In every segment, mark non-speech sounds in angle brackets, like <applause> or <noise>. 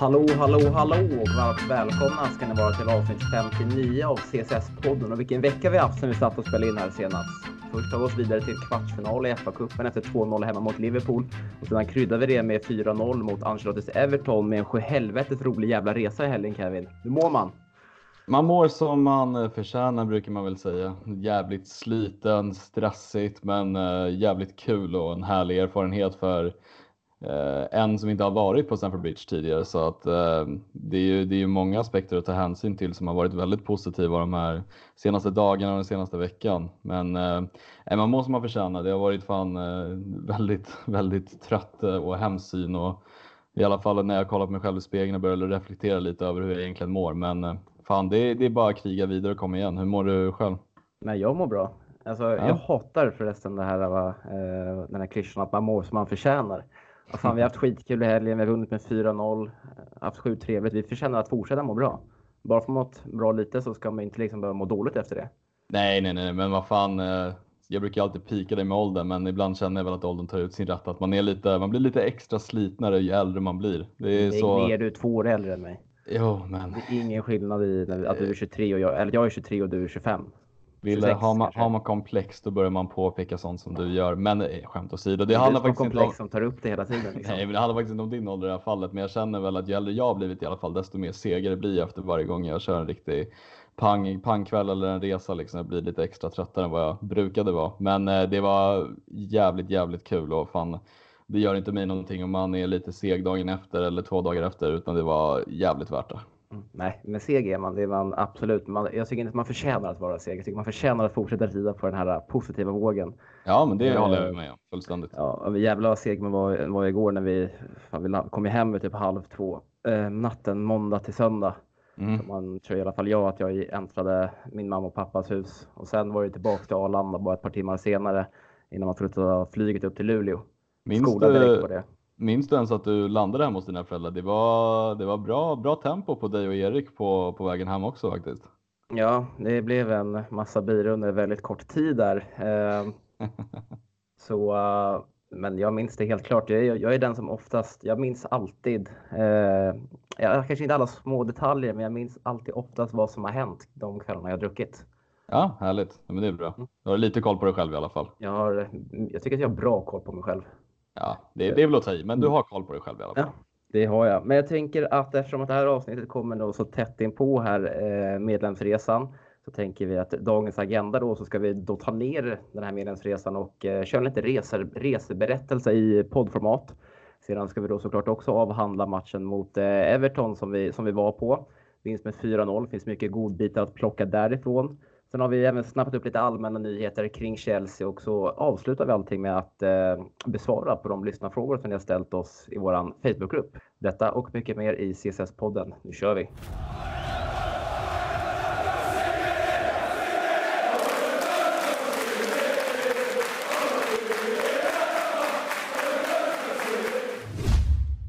Hallå, hallå, hallå och varmt välkomna ska ni vara till avsnitt 59 av CSS-podden. Och vilken vecka vi haft sen vi satt och spelade in här senast. Först tar vi oss vidare till kvartsfinal i FA-cupen efter 2-0 hemma mot Liverpool. Och sedan kryddar vi det med 4-0 mot Ancelottis Everton med en sjuhelvetes rolig jävla resa i helgen Kevin. Hur mår man? Man mår som man eh, förtjänar brukar man väl säga. Jävligt sliten, stressigt men eh, jävligt kul och en härlig erfarenhet för en som inte har varit på Stamford Bridge tidigare så att uh, det är ju det är ju många aspekter att ta hänsyn till som har varit väldigt positiva de här senaste dagarna och den senaste veckan. Men uh, man måste man förtjäna. Det har varit fan väldigt, <laughs> väldigt trött och hemsyn och i alla fall när jag kollar på mig själv i spegeln och börjar reflektera lite över hur jag egentligen mår. Men fan, det, det är bara att kriga vidare och komma igen. Hur mår du själv? Nej, jag mår bra. Alltså, ja. Jag hatar förresten det här, den här klyschan att man mår som man förtjänar. Fan, vi har haft skitkul i helgen, vi har vunnit med 4-0, haft sjukt trevligt. Vi förtjänar att fortsätta må bra. Bara för att mått bra lite så ska man inte liksom behöva må dåligt efter det. Nej, nej, nej, men vad fan. Eh, jag brukar alltid pika det med åldern, men ibland känner jag väl att åldern tar ut sin rätt. Att man, är lite, man blir lite extra slitnare ju äldre man blir. Det är, det är så... du är två år äldre än mig. Jo, men. Det är ingen skillnad i att du är 23 och jag, eller jag är 23 och du är 25. Vill, 26, har, man, har man komplex då börjar man påpeka sånt som du gör. Men eh, skämt åsido. Det handlar faktiskt komplex om... som tar upp det hela tiden. Liksom. Nej, men det handlar faktiskt inte om din ålder i det här fallet. Men jag känner väl att ju äldre jag har blivit i alla fall, desto mer segare blir jag efter varje gång jag kör en riktig pang, pangkväll eller en resa. Liksom. Jag blir lite extra tröttare än vad jag brukade vara. Men eh, det var jävligt, jävligt kul och fan, det gör inte mig någonting om man är lite seg dagen efter eller två dagar efter, utan det var jävligt värt det. Mm. Nej, men seg är man. Det är man absolut. Man, jag tycker inte att man förtjänar att vara seg. Jag tycker man förtjänar att fortsätta rida på den här positiva vågen. Ja, men det uh, håller jag med om fullständigt. Ja, jävlar vad seg man var, var igår när vi, fan, vi kom hem typ halv två eh, natten måndag till söndag. Mm. man tror i alla fall jag att jag äntrade min mamma och pappas hus och sen var det tillbaka till Arlanda bara ett par timmar senare innan man skulle ta flyget upp till Luleå. Minns du, Minns du ens att du landade hemma hos dina föräldrar? Det var, det var bra, bra tempo på dig och Erik på, på vägen hem också faktiskt. Ja, det blev en massa bilar under väldigt kort tid där. Ehm, <laughs> så, eh, men jag minns det helt klart. Jag jag är den som oftast, jag minns alltid, eh, jag kanske inte alla små detaljer, men jag minns alltid oftast vad som har hänt de kvällarna jag druckit. Ja, härligt. Ja, men det är bra. Mm. Du har lite koll på dig själv i alla fall. Jag, har, jag tycker att jag har bra koll på mig själv. Ja, det, det är väl att ta i, men du mm. har koll på dig själv i alla fall. Ja, det har jag. Men jag tänker att eftersom att det här avsnittet kommer då så tätt in på här eh, medlemsresan så tänker vi att dagens agenda då så ska vi då ta ner den här medlemsresan och eh, köra lite reser, reseberättelse i poddformat. Sedan ska vi då såklart också avhandla matchen mot eh, Everton som vi, som vi var på. Vinst med 4-0, finns mycket godbitar att plocka därifrån. Sen har vi även snappat upp lite allmänna nyheter kring Chelsea och så avslutar vi allting med att eh, besvara på de lyssnarfrågor som ni har ställt oss i vår Facebookgrupp. Detta och mycket mer i CSS-podden. Nu kör vi!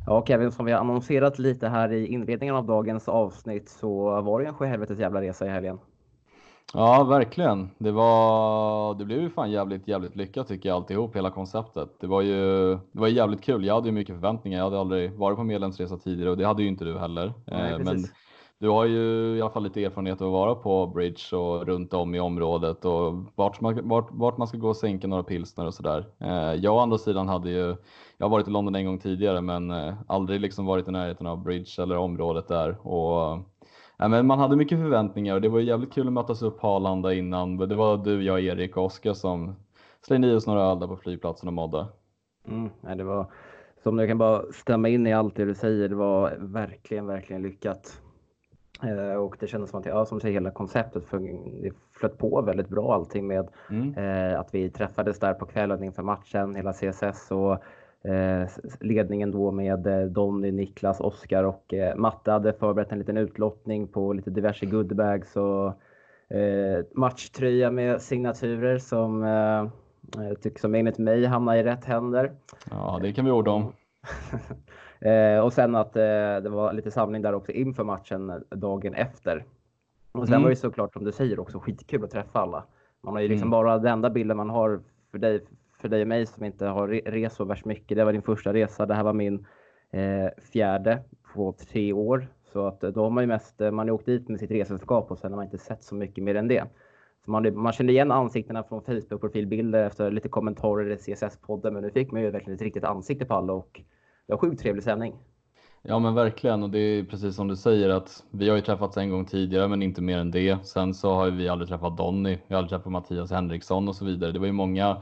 Ja Kevin, som vi har annonserat lite här i inledningen av dagens avsnitt så var det en sjuhelvetes jävla resa i helgen. Ja, verkligen. Det var, det blev ju fan jävligt, jävligt lyckat tycker jag alltihop, hela konceptet. Det var ju, det var jävligt kul. Jag hade ju mycket förväntningar. Jag hade aldrig varit på medlemsresa tidigare och det hade ju inte du heller. Nej, eh, Men du har ju i alla fall lite erfarenhet av att vara på Bridge och runt om i området och vart man, vart, vart man ska gå och sänka några pilsner och sådär. Eh, jag å andra sidan hade ju, jag har varit i London en gång tidigare men eh, aldrig liksom varit i närheten av Bridge eller området där och Ja, men man hade mycket förväntningar och det var jävligt kul att mötas upp på Arlanda innan. Det var du, jag, Erik och Oskar som slängde i oss några öl där på flygplatsen och mådde. Mm, det var som jag kan bara stämma in i allt det du säger. Det var verkligen, verkligen lyckat. Eh, och det kändes som att, ja, som säger, hela konceptet det flöt på väldigt bra allting med mm. eh, att vi träffades där på kvällen inför matchen, hela CSS och ledningen då med eh, Donny, Niklas, Oskar och eh, Matte hade förberett en liten utlottning på lite diverse goodbags och matchtröja med signaturer som, tycker som enligt mig hamnar i rätt händer. Ja, det kan vi orda om. <laughs> och sen att det var lite samling där också inför matchen dagen efter. Och sen mm. var det såklart som du säger också skitkul att träffa alla. Man har ju liksom mm. bara den enda bilden man har för dig för dig och mig som inte har rest så värst mycket. Det var din första resa. Det här var min eh, fjärde. på tre år. Så att eh, då har man ju mest, eh, man har åkt dit med sitt resesällskap och sen har man inte sett så mycket mer än det. Så man, man kände igen ansiktena från Facebook-profilbilder efter lite kommentarer i CSS-podden, men nu fick man ju verkligen ett riktigt ansikte på alla och det var sjukt trevlig sändning. Ja men verkligen och det är precis som du säger att vi har ju träffats en gång tidigare men inte mer än det. Sen så har vi aldrig träffat Donny, vi har aldrig träffat Mattias Henriksson och så vidare. Det var ju många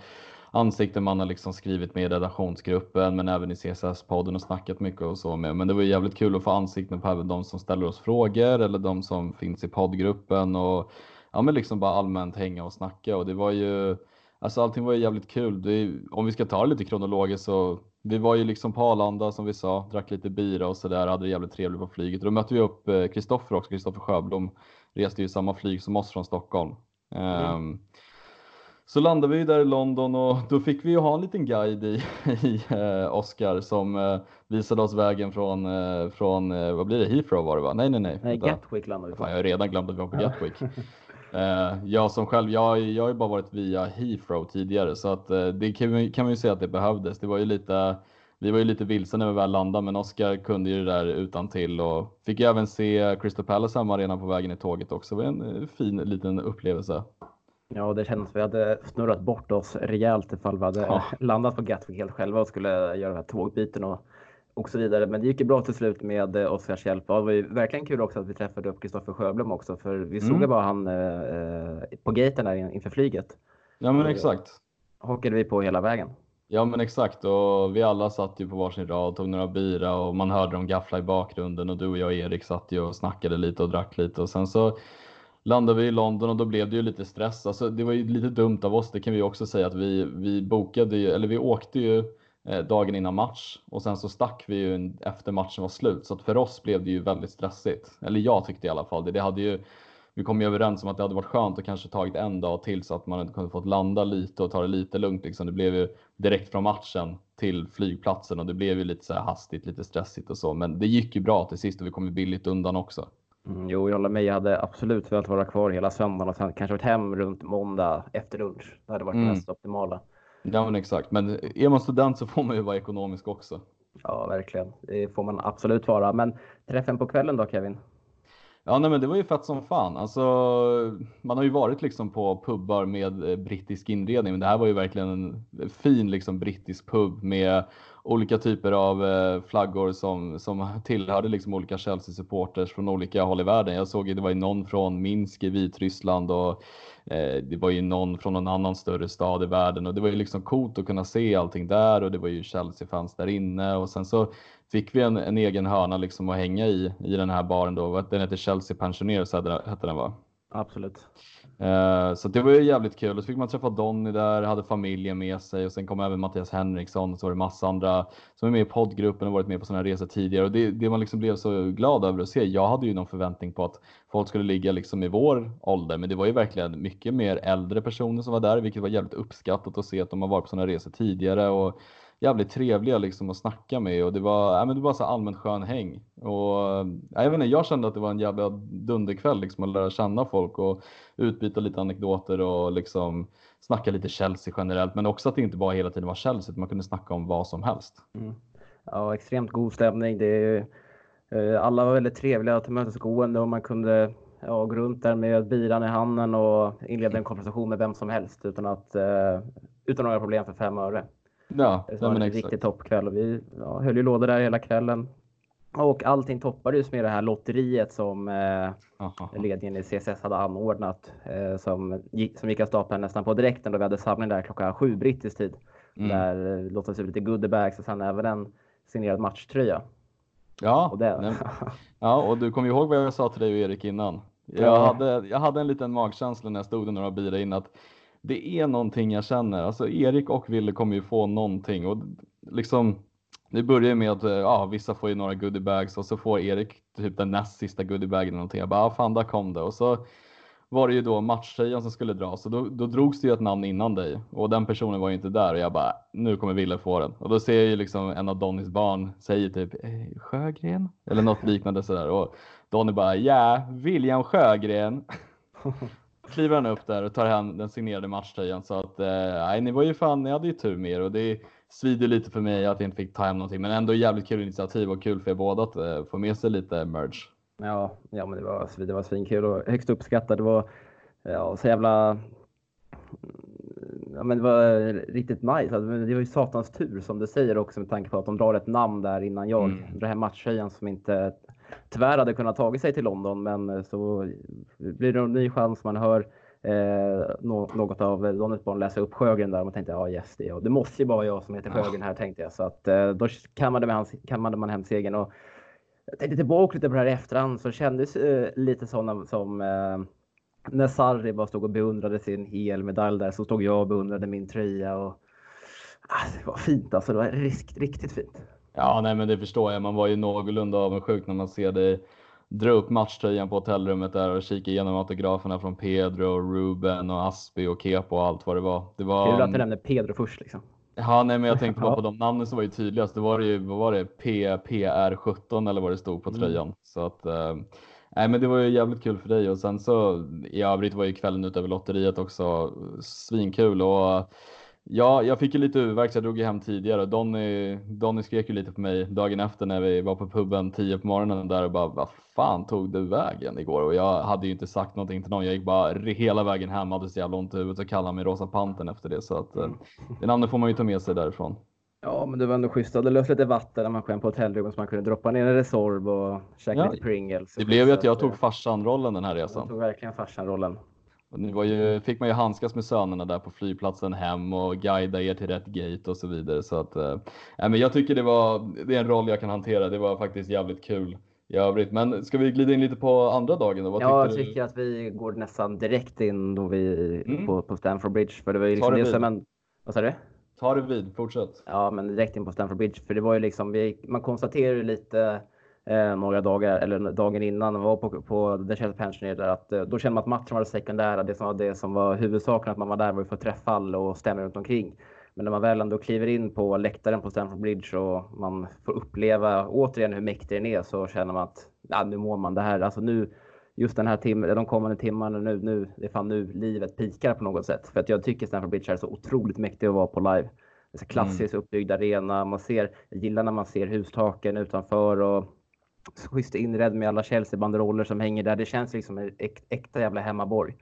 ansikten man har liksom skrivit med i redaktionsgruppen men även i CSS-podden och snackat mycket och så med. Men det var jävligt kul att få ansikten på även de som ställer oss frågor eller de som finns i poddgruppen och ja men liksom bara allmänt hänga och snacka och det var ju Alltså allting var ju jävligt kul. Det, om vi ska ta det lite kronologiskt så vi var ju liksom på Arlanda som vi sa, drack lite bira och sådär, hade det jävligt trevligt på flyget. Då mötte vi upp Kristoffer också, Kristoffer Sjöblom reste ju samma flyg som oss från Stockholm. Mm. Um, så landade vi där i London och då fick vi ju ha en liten guide i, <laughs> i eh, Oscar som eh, visade oss vägen från, eh, från eh, vad blir det, Heathrow var det va? Nej, nej, nej. Nej, Gatwick landade vi på. Fan, jag har redan glömt att vi var på Gatwick. Eh, jag som själv, jag, jag har ju bara varit via Heathrow tidigare så att eh, det kan, kan man ju säga att det behövdes. Det var ju lite, vi var ju lite vilse när vi väl landade men Oskar kunde ju det där utan till och fick ju även se Crystal Palace hemma redan på vägen i tåget också. Det var en fin liten upplevelse. Ja, det kändes som vi hade snurrat bort oss rejält ifall vi hade ja. <laughs> landat på Gatwick helt själva och skulle göra den här tågbyten och, och så vidare. Men det gick ju bra till slut med eh, Oskars hjälp. det var ju verkligen kul också att vi träffade upp Kristoffer Sjöblom också, för vi mm. såg ju bara han eh, på gaten där inför flyget. Ja, men exakt. Hockade vi på hela vägen. Ja men exakt och vi alla satt ju på varsin rad, tog några bira och man hörde dem gaffla i bakgrunden och du och jag och Erik satt ju och snackade lite och drack lite och sen så landade vi i London och då blev det ju lite stress. Alltså, det var ju lite dumt av oss, det kan vi också säga att vi, vi bokade ju, eller vi åkte ju eh, dagen innan match och sen så stack vi ju efter matchen var slut. Så att för oss blev det ju väldigt stressigt. Eller jag tyckte i alla fall det. det hade ju, vi kom ju överens om att det hade varit skönt att kanske tagit en dag till så att man hade kunnat fått landa lite och ta det lite lugnt. Liksom. Det blev ju direkt från matchen till flygplatsen och det blev ju lite så här hastigt, lite stressigt och så. Men det gick ju bra till sist och vi kom ju billigt undan också. Mm, jo, jag håller med. Jag hade absolut velat vara kvar hela söndagen och sen kanske varit hem runt måndag efter lunch. Det hade varit mm. mest optimala. Ja, men exakt. Men är man student så får man ju vara ekonomisk också. Ja, verkligen. Det får man absolut vara. Men träffen på kvällen då, Kevin? Ja, nej, men det var ju fett som fan. Alltså, man har ju varit liksom på pubbar med eh, brittisk inredning, men det här var ju verkligen en fin liksom brittisk pub med olika typer av eh, flaggor som, som <laughs> tillhörde liksom olika Chelsea-supporters från olika håll i världen. Jag såg ju, det var ju någon från Minsk i Vitryssland och eh, det var ju någon från någon annan större stad i världen och det var ju liksom coolt att kunna se allting där och det var ju Chelsea-fans där inne och sen så fick vi en, en egen hörna liksom att hänga i, i den här baren då. Den heter Chelsea Pensioners hette den va? Absolut. Uh, så det var ju jävligt kul. Och så fick man träffa Donny där, hade familjen med sig och sen kom även Mattias Henriksson och så var det massa andra som är med i poddgruppen och varit med på sådana resor tidigare. Och det, det man liksom blev så glad över att se. Jag hade ju någon förväntning på att folk skulle ligga liksom i vår ålder, men det var ju verkligen mycket mer äldre personer som var där, vilket var jävligt uppskattat att se att de har varit på sådana resor tidigare och jävligt trevliga liksom att snacka med och det var, ja, men det var så allmänt skön häng. Och, ja, jag, vet inte, jag kände att det var en jävla dunderkväll liksom att lära känna folk och utbyta lite anekdoter och liksom snacka lite Chelsea generellt. Men också att det inte bara hela tiden var Chelsea, utan man kunde snacka om vad som helst. Mm. Ja, extremt god stämning. Det är, eh, alla var väldigt trevliga, tillmötesgående och man kunde ja, gå runt där med biran i handen och inleda en konversation med vem som helst utan att eh, utan några problem för fem öre. Ja, det var en exakt. riktig toppkväll och vi ja, höll ju lådor där hela kvällen. Och allting toppades med det här lotteriet som eh, ledningen i CSS hade anordnat eh, som, som gick av stapeln nästan på direkten då vi hade samling där klockan sju brittisk tid. Mm. Där eh, lottades ut lite goodiebags och sen även en signerad matchtröja. Ja, och det. <laughs> ja, och du kommer ihåg vad jag sa till dig och Erik innan. Jag, ja. hade, jag hade en liten magkänsla när jag stod där några bilar in att det är någonting jag känner. Alltså Erik och Ville kommer ju få någonting och liksom det börjar med att eh, ja, vissa får ju några goodiebags och så får Erik typ den näst sista goodiebagen eller någonting. Jag bara, ah, fan där kom det. Och så var det ju då matchtröjan som skulle dras och då, då drogs det ju ett namn innan dig och den personen var ju inte där och jag bara, nu kommer Ville få den. Och då ser jag ju liksom en av Donnys barn säger typ eh, Sjögren eller något liknande sådär och Donny bara, ja, William Sjögren. <laughs> kliver han upp där och tar hem den signerade matchtröjan så att eh, nej, ni var ju fan, ni hade ju tur med er och det svider lite för mig att jag inte fick ta hem någonting, men ändå jävligt kul initiativ och kul för er båda att uh, få med sig lite merch. Ja, ja men det var, det var svinkul och högst uppskattat. Det var ja, så jävla ja, men det var riktigt nice. Alltså, det var ju satans tur som du säger också med tanke på att de drar ett namn där innan jag. Mm. Den här matchtröjan som inte tyvärr hade kunnat tagit sig till London. Men så blir det en ny chans. Man hör eh, något av Donnets barn läsa upp Sjögren där och man tänkte ja yes det, och det måste ju bara vara jag som heter Sjögren här tänkte jag. Så att eh, då kammade man, kammade man hem segern. Och jag tänkte tillbaka lite på det här i efterhand så kändes eh, lite sådana som eh, när Sarri bara stod och beundrade sin helmedalj där så stod jag och beundrade min tröja. Och, ah, det var fint alltså. Det var riktigt, riktigt fint. Ja, nej, men det förstår jag. Man var ju någorlunda avundsjuk när man ser dig dra upp matchtröjan på hotellrummet där och kika igenom autograferna från Pedro, Ruben och Aspi och Kepo och allt vad det var. Det var... Kul att du nämnde Pedro först liksom. Ja, nej, men jag tänkte bara på <laughs> de namnen som var ju tydligast. Det var ju, vad var det, P, PR17 eller vad det stod på mm. tröjan. Mm. Så att, eh, Nej, men det var ju jävligt kul för dig och sen så i övrigt var ju kvällen utöver lotteriet också svinkul och ja, jag fick ju lite huvudvärk så jag drog ju hem tidigare Donny, Donny skrek ju lite på mig dagen efter när vi var på puben 10 på morgonen där och bara vad fan tog du vägen igår? Och jag hade ju inte sagt någonting till någon. Jag gick bara hela vägen hem, hade så jävla ont i huvudet och kallade mig Rosa Panten efter det så att mm. det namnet får man ju ta med sig därifrån. Ja, men det var ändå schysst. Det löst lite vatten när man kom på hotellrummet så man kunde droppa ner en Resorb och käka ja, lite Pringles. Det blev ju att jag tog farsan-rollen den här resan. Jag tog verkligen farsan-rollen. Nu var ju, fick man ju handskas med sönerna där på flygplatsen hem och guida er till rätt gate och så vidare. Så att, äh, men jag tycker det var, det är en roll jag kan hantera. Det var faktiskt jävligt kul i övrigt. Men ska vi glida in lite på andra dagen då? Vad ja, jag tycker du? att vi går nästan direkt in då vi mm. på, på Stanford Bridge. För det var ju liksom det som en, vad sa du? Ta det vid, fortsätt. Ja, men direkt in på Stamford Bridge. För det var ju liksom, vi, man konstaterade lite eh, några dagar, eller dagen innan, man var på, på The Chelsea Pensioner där, att eh, då kände man att matchen var det sekundära. Det som var det som var huvudsaken, att man var där var ju för att träffa alla och stämma runt omkring. Men när man väl ändå kliver in på läktaren på Stamford Bridge och man får uppleva återigen hur mäktig den är så känner man att ja, nu mår man det här. Alltså nu, just den här timmen, de kommande timmarna nu, nu, det är fan nu livet pikar på något sätt. För att jag tycker Stamford Bridge är så otroligt mäktig att vara på live. Det är klassiskt mm. uppbyggd arena. Man ser, jag gillar när man ser hustaken utanför och schysst inredd med alla Chelsea-banderoller som hänger där. Det känns liksom en äkta jävla hemmaborg.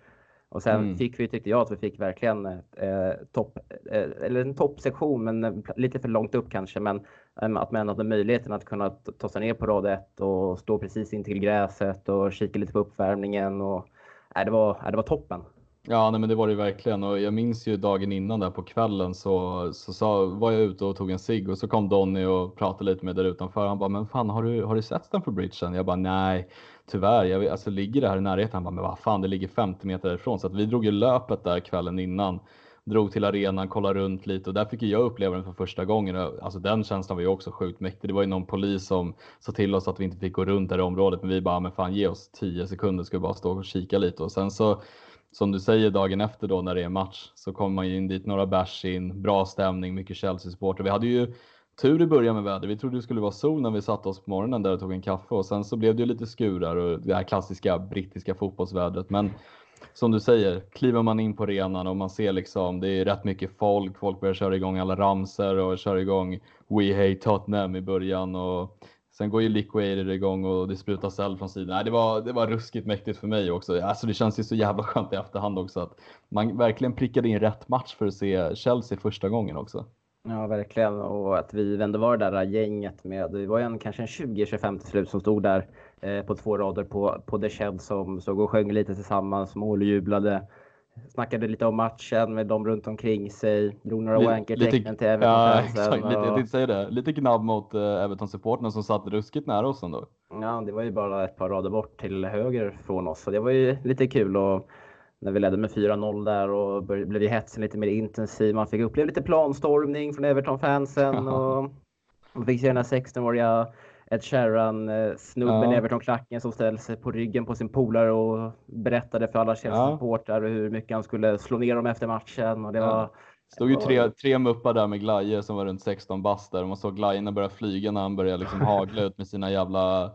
Och sen mm. fick vi, tyckte jag, att vi fick verkligen eh, topp, eh, eller en toppsektion, men lite för långt upp kanske. Men eh, att man hade möjligheten att kunna ta sig ner på rad ett och stå precis intill gräset och kika lite på uppvärmningen. Och, eh, det, var, eh, det var toppen. Ja, nej, men det var det verkligen och jag minns ju dagen innan där på kvällen så, så sa, var jag ute och tog en cigg och så kom Donny och pratade lite med där utanför. Han bara, men fan har du, har du sett den för bridgen? Jag bara, nej, tyvärr. Jag, alltså ligger det här i närheten? Han bara, men vad fan, det ligger 50 meter därifrån. Så att vi drog ju löpet där kvällen innan. Drog till arenan, kollade runt lite och där fick jag uppleva den för första gången. Alltså den känslan var ju också sjukt mäktig. Det var ju någon polis som sa till oss att vi inte fick gå runt det området, men vi bara, men fan ge oss 10 sekunder ska vi bara stå och kika lite och sen så som du säger dagen efter då när det är match så kommer man ju in dit, några bärs in, bra stämning, mycket Chelsea-supporter. Vi hade ju tur i början med vädret. Vi trodde det skulle vara sol när vi satte oss på morgonen där och tog en kaffe och sen så blev det ju lite skurar och det här klassiska brittiska fotbollsvädret. Men som du säger, kliver man in på arenan och man ser liksom, det är rätt mycket folk. Folk börjar köra igång alla ramser och köra igång We Hate Tottenham i början och Sen går ju Liquidator igång och det sprutas eld från sidan. Nej, det, var, det var ruskigt mäktigt för mig också. Alltså, det känns ju så jävla skönt i efterhand också att man verkligen prickade in rätt match för att se Chelsea första gången också. Ja, verkligen. Och att vi ändå var det där gänget med, det var en, kanske en 20-25 till slut som stod där eh, på två rader på, på The Shed som såg och sjöng lite tillsammans, måljublade snackade lite om matchen med dem runt omkring sig. Drog några wanker-tecken till Everton. Ja, exakt. Lite, jag tänkte säga det. Lite gnabb mot uh, Everton-supporterna som satt ruskigt nära oss ändå. Ja, det var ju bara ett par rader bort till höger från oss. Så det var ju lite kul. Och när vi ledde med 4-0 där och blev ju hetsen lite mer intensiv. Man fick uppleva lite planstormning från Everton-fansen. <laughs> och man fick se den här 16-åriga Ed Sheeran-snubben ja. Everton-klacken som ställde sig på ryggen på sin polare och berättade för alla Chelsea-supportrar ja. hur mycket han skulle slå ner dem efter matchen. Och det ja. var, stod ju tre, tre muppar där med glajjor som var runt 16 bast där och man såg glajjorna börja flyga när han började liksom hagla ut med sina jävla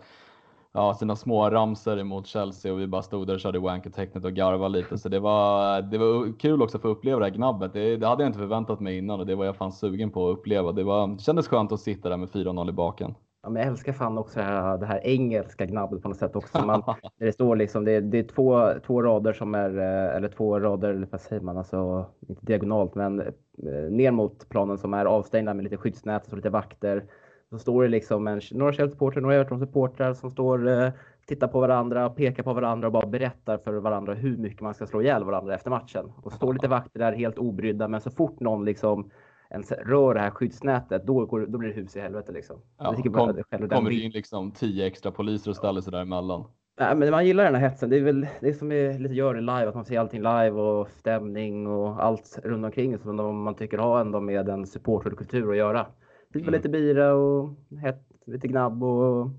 ja, sina små ramser emot Chelsea och vi bara stod där och körde wanker-tecknet och garvade lite. Så det var, det var kul också att få uppleva det här gnabbet. Det, det, hade jag inte förväntat mig innan och det var jag fan sugen på att uppleva. Det, var, det kändes skönt att sitta där med 4-0 i baken. Ja, men jag älskar fan också det här, det här engelska gnabbet på något sätt också. Man, <laughs> det står liksom, det, det är två, två rader som är, eh, eller två rader, vad säger man, alltså inte diagonalt, men eh, ner mot planen som är avstängda med lite skyddsnät och lite vakter. Så står det liksom en, några Chelsea-supportrar, några Everton-supportrar som står, eh, tittar på varandra, pekar på varandra och bara berättar för varandra hur mycket man ska slå ihjäl varandra efter matchen. Och står lite vakter där helt obrydda, men så fort någon liksom ens rör det här skyddsnätet, då, går, då blir det hus i helvete. Liksom. Ja, kom, kommer det in liksom tio extra poliser och ställer sig däremellan. Nej, men man gillar den här hetsen. Det är väl det som är lite gör det live, att man ser allting live och stämning och allt runt omkring som man tycker har ändå med en supporterkultur att göra. Pipa mm. lite bira och hett, lite gnabb och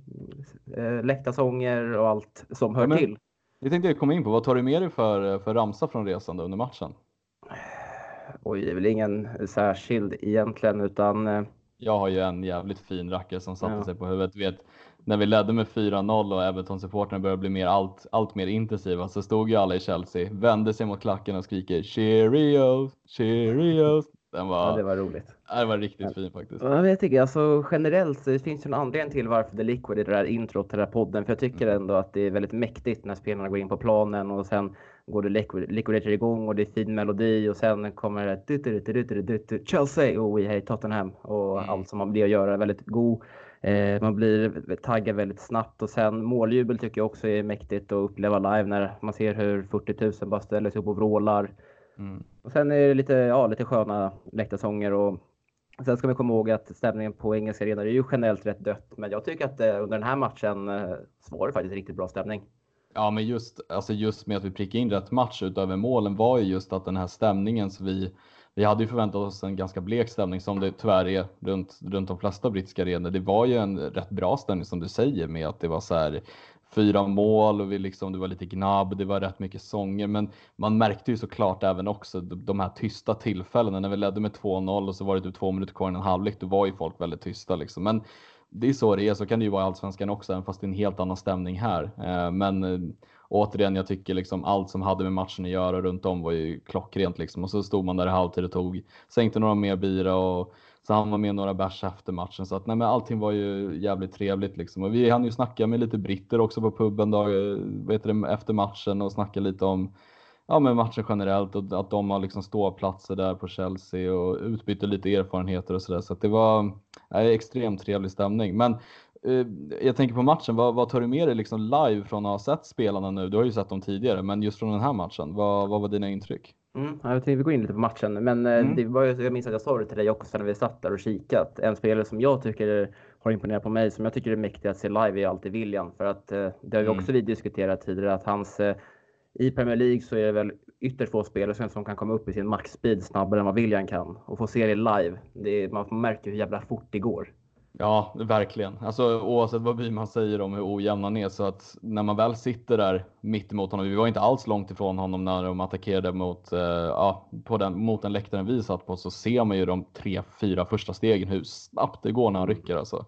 äh, läktarsånger och allt som hör ja, men, till. Det tänkte jag komma in på. Vad tar du med dig för, för ramsa från resan under matchen? Oj, det är väl ingen särskild egentligen utan. Eh, jag har ju en jävligt fin rackare som satte ja. sig på huvudet. Vet, när vi ledde med 4-0 och Everton-supportrarna började bli mer allt, allt mer intensiva så stod ju alla i Chelsea, vände sig mot klacken och skriker Cheerios, Cheerios. Den var, ja, det var roligt. Det var riktigt ja. fin faktiskt. Jag vet inte, alltså generellt det finns ju en anledning till varför The Liquid är det där introt till den här podden. För jag tycker mm. ändå att det är väldigt mäktigt när spelarna går in på planen och sen går det Liquidator igång och det är fin melodi och sen kommer det Chelsea och We Hate Tottenham och mm. allt som man blir att göra är väldigt god. Eh, man blir taggad väldigt snabbt och sen måljubel tycker jag också är mäktigt att uppleva live när man ser hur 40 000 bara ställer sig upp och vrålar. Mm. Och sen är det lite, ja, lite sköna läktarsånger och Sen ska vi komma ihåg att stämningen på engelska arenor är ju generellt rätt dött, men jag tycker att eh, under den här matchen eh, så var det faktiskt riktigt bra stämning. Ja, men just, alltså just med att vi prickade in rätt match utöver målen var ju just att den här stämningen så vi, vi hade ju förväntat oss en ganska blek stämning som det tyvärr är runt, runt de flesta brittiska arenor. Det var ju en rätt bra stämning som du säger med att det var så här fyra mål och vi liksom, det var lite gnabb, det var rätt mycket sånger, men man märkte ju såklart även också de här tysta tillfällena när vi ledde med 2-0 och så var det typ två minuter kvar innan halvlek, då var ju folk väldigt tysta liksom. Men det är så det är, så kan det ju vara i Allsvenskan också, även fast det är en helt annan stämning här. Eh, men eh, återigen, jag tycker liksom allt som hade med matchen att göra runt om var ju klockrent liksom. Och så stod man där i halvtid och tog, sänkte några mer bira och så han var med några bärs efter matchen. Så att nej, men allting var ju jävligt trevligt liksom. Och vi hann ju snacka med lite britter också på puben då, eh, vet det, efter matchen och snacka lite om ja, men matchen generellt och att de har liksom ståplatser där på Chelsea och utbytte lite erfarenheter och sådär. Så att det var ja, extremt trevlig stämning. Men eh, jag tänker på matchen, vad, vad, tar du med dig liksom live från att ha sett spelarna nu? Du har ju sett dem tidigare, men just från den här matchen, vad, vad var dina intryck? Mm, jag tänkte vi går in lite på matchen, men eh, mm. det var, jag minns att jag sa det till dig också när vi satt där och kikat. En spelare som jag tycker har imponerat på mig, som jag tycker är mäktig att se live, är alltid William. För att eh, det har vi mm. också vi diskuterat tidigare, att hans i Premier League så är det väl ytterst få spelare som kan komma upp i sin maxspeed snabbare än vad William kan. Och få se det live, det är, man märker hur jävla fort det går. Ja, verkligen. Alltså, oavsett vad Byman säger om hur ojämn han är, så att när man väl sitter där mitt emot honom, vi var inte alls långt ifrån honom när de attackerade mot, uh, ja, på den, mot den läktaren vi satt på, så ser man ju de tre, fyra första stegen hur snabbt det går när han rycker. Alltså.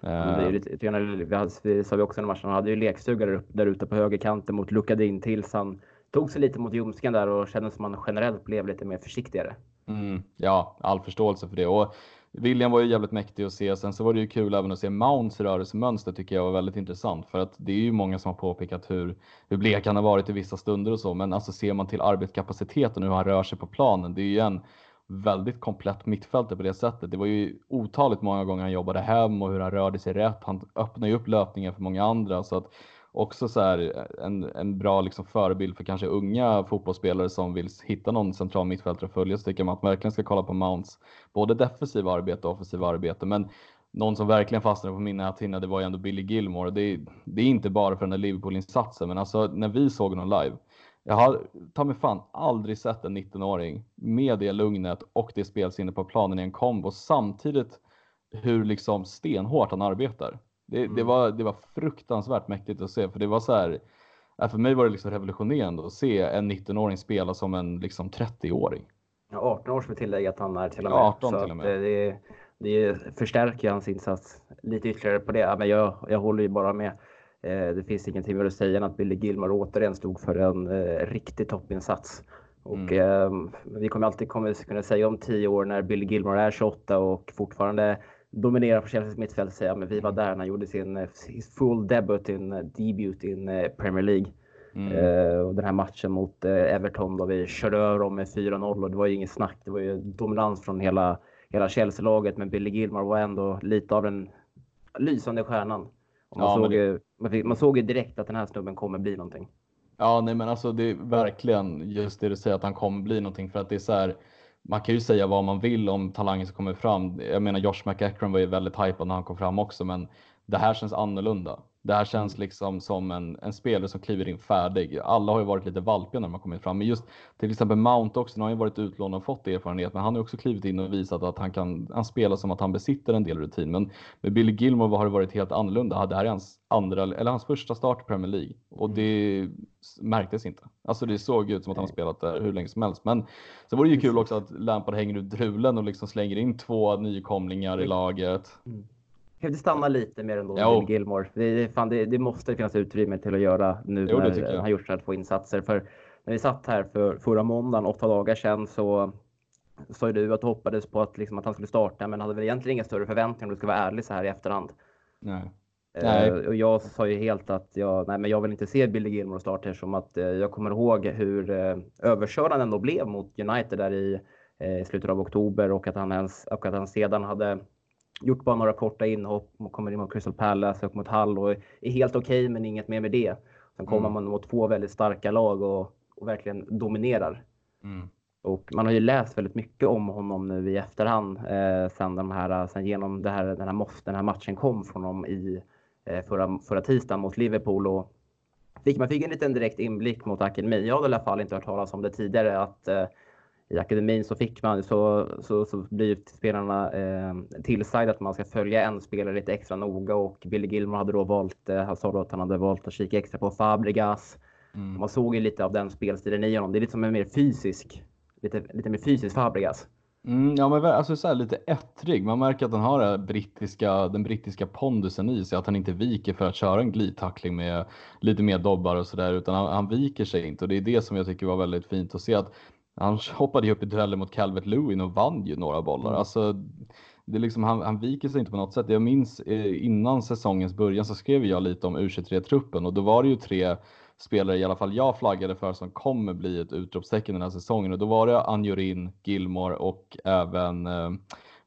Det är lite, vi sa vi också i matchen, han hade ju lekstuga där, där ute på högerkanten mot Lukadin tills han tog sig lite mot ljumsken där och kändes som man generellt blev lite mer försiktigare. Mm, ja, all förståelse för det. Och William var ju jävligt mäktig att se. Sen så var det ju kul även att se Mounts rörelsemönster tycker jag var väldigt intressant. För att det är ju många som har påpekat hur, hur blek han har varit i vissa stunder och så. Men alltså ser man till arbetskapaciteten och hur han rör sig på planen. Det är ju en väldigt komplett mittfältare på det sättet. Det var ju otaligt många gånger han jobbade hem och hur han rörde sig rätt. Han öppnade ju upp löpningen för många andra så att också så här en, en bra liksom förebild för kanske unga fotbollsspelare som vill hitta någon central mittfältare att följa så tycker man att man verkligen ska kolla på Mounts både defensiva arbete och offensiva arbete. Men någon som verkligen fastnade på min näthinna det var ju ändå Billy Gilmore. Det, det är inte bara för den där Liverpool-insatsen men alltså när vi såg honom live jag har ta mig fan aldrig sett en 19-åring med det lugnet och det spelsinne på planen i en kombo samtidigt hur liksom stenhårt han arbetar. Det, mm. det, var, det var fruktansvärt mäktigt att se för det var så här. För mig var det liksom revolutionerande att se en 19-åring spela som en liksom 30-åring. Ja, 18 år ska vi tillägga att han är till och med. 18 till och med. Det, det förstärker hans insats lite ytterligare på det. Men jag, jag håller ju bara med det finns ingenting mer att säga än att Billy Gilmore återigen stod för en riktig toppinsats. Och mm. eh, vi kommer alltid kommer kunna säga om tio år när Billy Gilmore är 28 och fortfarande dominerar på Chelseas mittfält säga men vi var där när han gjorde sin full debut in debut in Premier League. Mm. Eh, och den här matchen mot eh, Everton då vi körde över dem med 4-0 och det var ju inget snack. Det var ju dominans från hela, hela Chelsea-laget men Billy Gilmore var ändå lite av den lysande stjärnan. Och man, ja, såg ju, man, fick, man såg ju direkt att den här snubben kommer bli någonting. Ja, nej, men alltså det är verkligen just det du säger att han kommer bli någonting för att det är så här. Man kan ju säga vad man vill om talangen som kommer fram. Jag menar Josh McEachran var ju väldigt hypad när han kom fram också, men det här känns annorlunda. Det här känns liksom som en, en spelare som kliver in färdig. Alla har ju varit lite valpiga när man kommit fram, men just till exempel Mount också. Nu har ju varit utlånad och fått erfarenhet, men han har också klivit in och visat att han kan. Han spelar som att han besitter en del rutin, men med Billy Gilmore har det varit helt annorlunda. Det här är hans andra eller hans första start i Premier League och mm. det märktes inte. Alltså det såg ut som att han spelat där hur länge som helst. Men så var det ju kul också att Lampard hänger ut drulen och liksom slänger in två nykomlingar i laget. Mm kan inte stanna lite mer ändå med Gilmore. Det, fan, det, det, måste finnas utrymme till att göra nu jo, när han har gjort så här två insatser. För när vi satt här för förra måndagen, åtta dagar sedan, så sa du att du hoppades på att, liksom, att han skulle starta, men hade väl egentligen inga större förväntningar om du ska vara ärlig så här i efterhand. Nej. Eh, nej. och jag sa ju helt att jag, nej, men jag vill inte se Billy Gilmore starta som att eh, jag kommer ihåg hur eh, överkörd han ändå blev mot United där i eh, slutet av oktober och att han, ens, och att han sedan hade gjort bara några korta inhopp, kommer in mot Crystal Palace och mot Hull och är helt okej okay, men inget mer med det. Sen kommer mm. man mot två väldigt starka lag och, och verkligen dominerar. Mm. Och man har ju läst väldigt mycket om honom nu i efterhand eh, sen, de här, sen genom det här, den, här, den här matchen kom från honom i eh, förra, förra tisdagen mot Liverpool. Och fick, man fick en liten direkt inblick mot akademin. Jag hade i alla fall inte hört talas om det tidigare att eh, i akademin så fick man så, så, så blir spelarna eh, tillsagda att man ska följa en spelare lite extra noga och Billy Gilmore hade då valt, eh, han sa då att han hade valt att kika extra på Fabregas. Mm. Man såg ju lite av den spelstilen i honom. Det är lite som en mer fysisk, lite, lite mer fysisk Fabregas. Mm, ja, men alltså så lite ettrig. Man märker att han har den brittiska, den brittiska pondusen i sig, att han inte viker för att köra en glidtackling med lite mer dobbar och sådär, utan han, han, viker sig inte och det är det som jag tycker var väldigt fint att se att han hoppade ju upp i duellen mot Calvert Lewin och vann ju några bollar. Mm. Alltså, det är liksom, han, han viker sig inte på något sätt. Jag minns eh, innan säsongens början så skrev jag lite om U23-truppen och då var det ju tre spelare i alla fall jag flaggade för som kommer bli ett utropstecken den här säsongen och då var det Anjorin, Gilmore och även eh,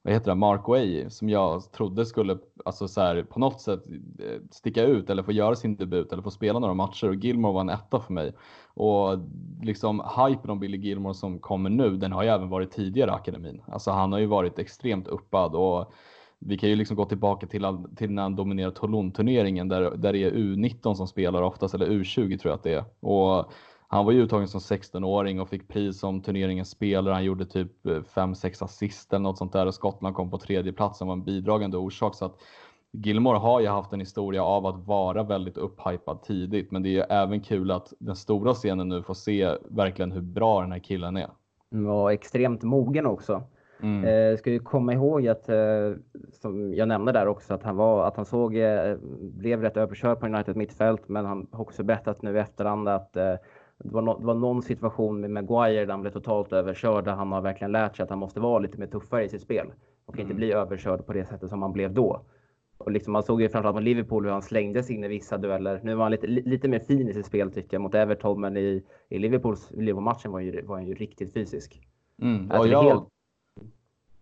vad heter det, Mark Way som jag trodde skulle alltså så här, på något sätt eh, sticka ut eller få göra sin debut eller få spela några matcher och Gilmore var en etta för mig. Och liksom hypen om Billy Gilmore som kommer nu, den har ju även varit tidigare i akademin. Alltså han har ju varit extremt uppad och vi kan ju liksom gå tillbaka till, till när han dominerar Toulon-turneringen där, där det är U19 som spelar oftast, eller U20 tror jag att det är. Och han var ju uttagen som 16-åring och fick pris som turneringens spelare. Han gjorde typ 5-6 assist eller något sånt där och Skottland kom på tredje plats som var en bidragande orsak. Så att Gilmore har ju haft en historia av att vara väldigt upphypad tidigt, men det är ju även kul att den stora scenen nu får se verkligen hur bra den här killen är. Ja, extremt mogen också. Mm. Eh, ska ju komma ihåg att, eh, som jag nämnde där också, att han, var, att han såg, eh, blev rätt överkörd på United mittfält, men han har också berättat nu i efterhand att eh, det var, no, det var någon situation med Maguire där han blev totalt överkörd, där han har verkligen lärt sig att han måste vara lite mer tuffare i sitt spel och mm. inte bli överkörd på det sättet som han blev då. Och liksom man såg ju framförallt mot Liverpool hur han slängdes in i vissa dueller. Nu var han lite, lite mer fin i sitt spel tycker jag mot Everton, men i, i Liverpools Liverpool-matchen var, ju, var han ju riktigt fysisk. Mm. Alltså, ja, helt...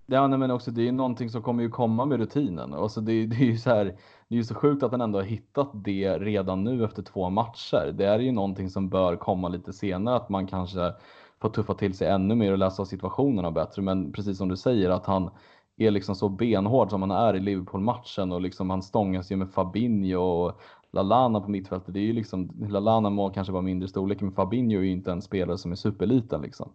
Ja, nej, men också det är ju någonting som kommer ju komma med rutinen. Alltså det, det är ju så här, det är ju så sjukt att han ändå har hittat det redan nu efter två matcher. Det är ju någonting som bör komma lite senare, att man kanske får tuffa till sig ännu mer och läsa av situationerna bättre. Men precis som du säger att han är liksom så benhård som han är i Liverpool-matchen och liksom han stångas ju med Fabinho och Lalana på mittfältet. Det är ju liksom, Lalana må kanske vara mindre storlek, men Fabinho är ju inte en spelare som är superliten liksom.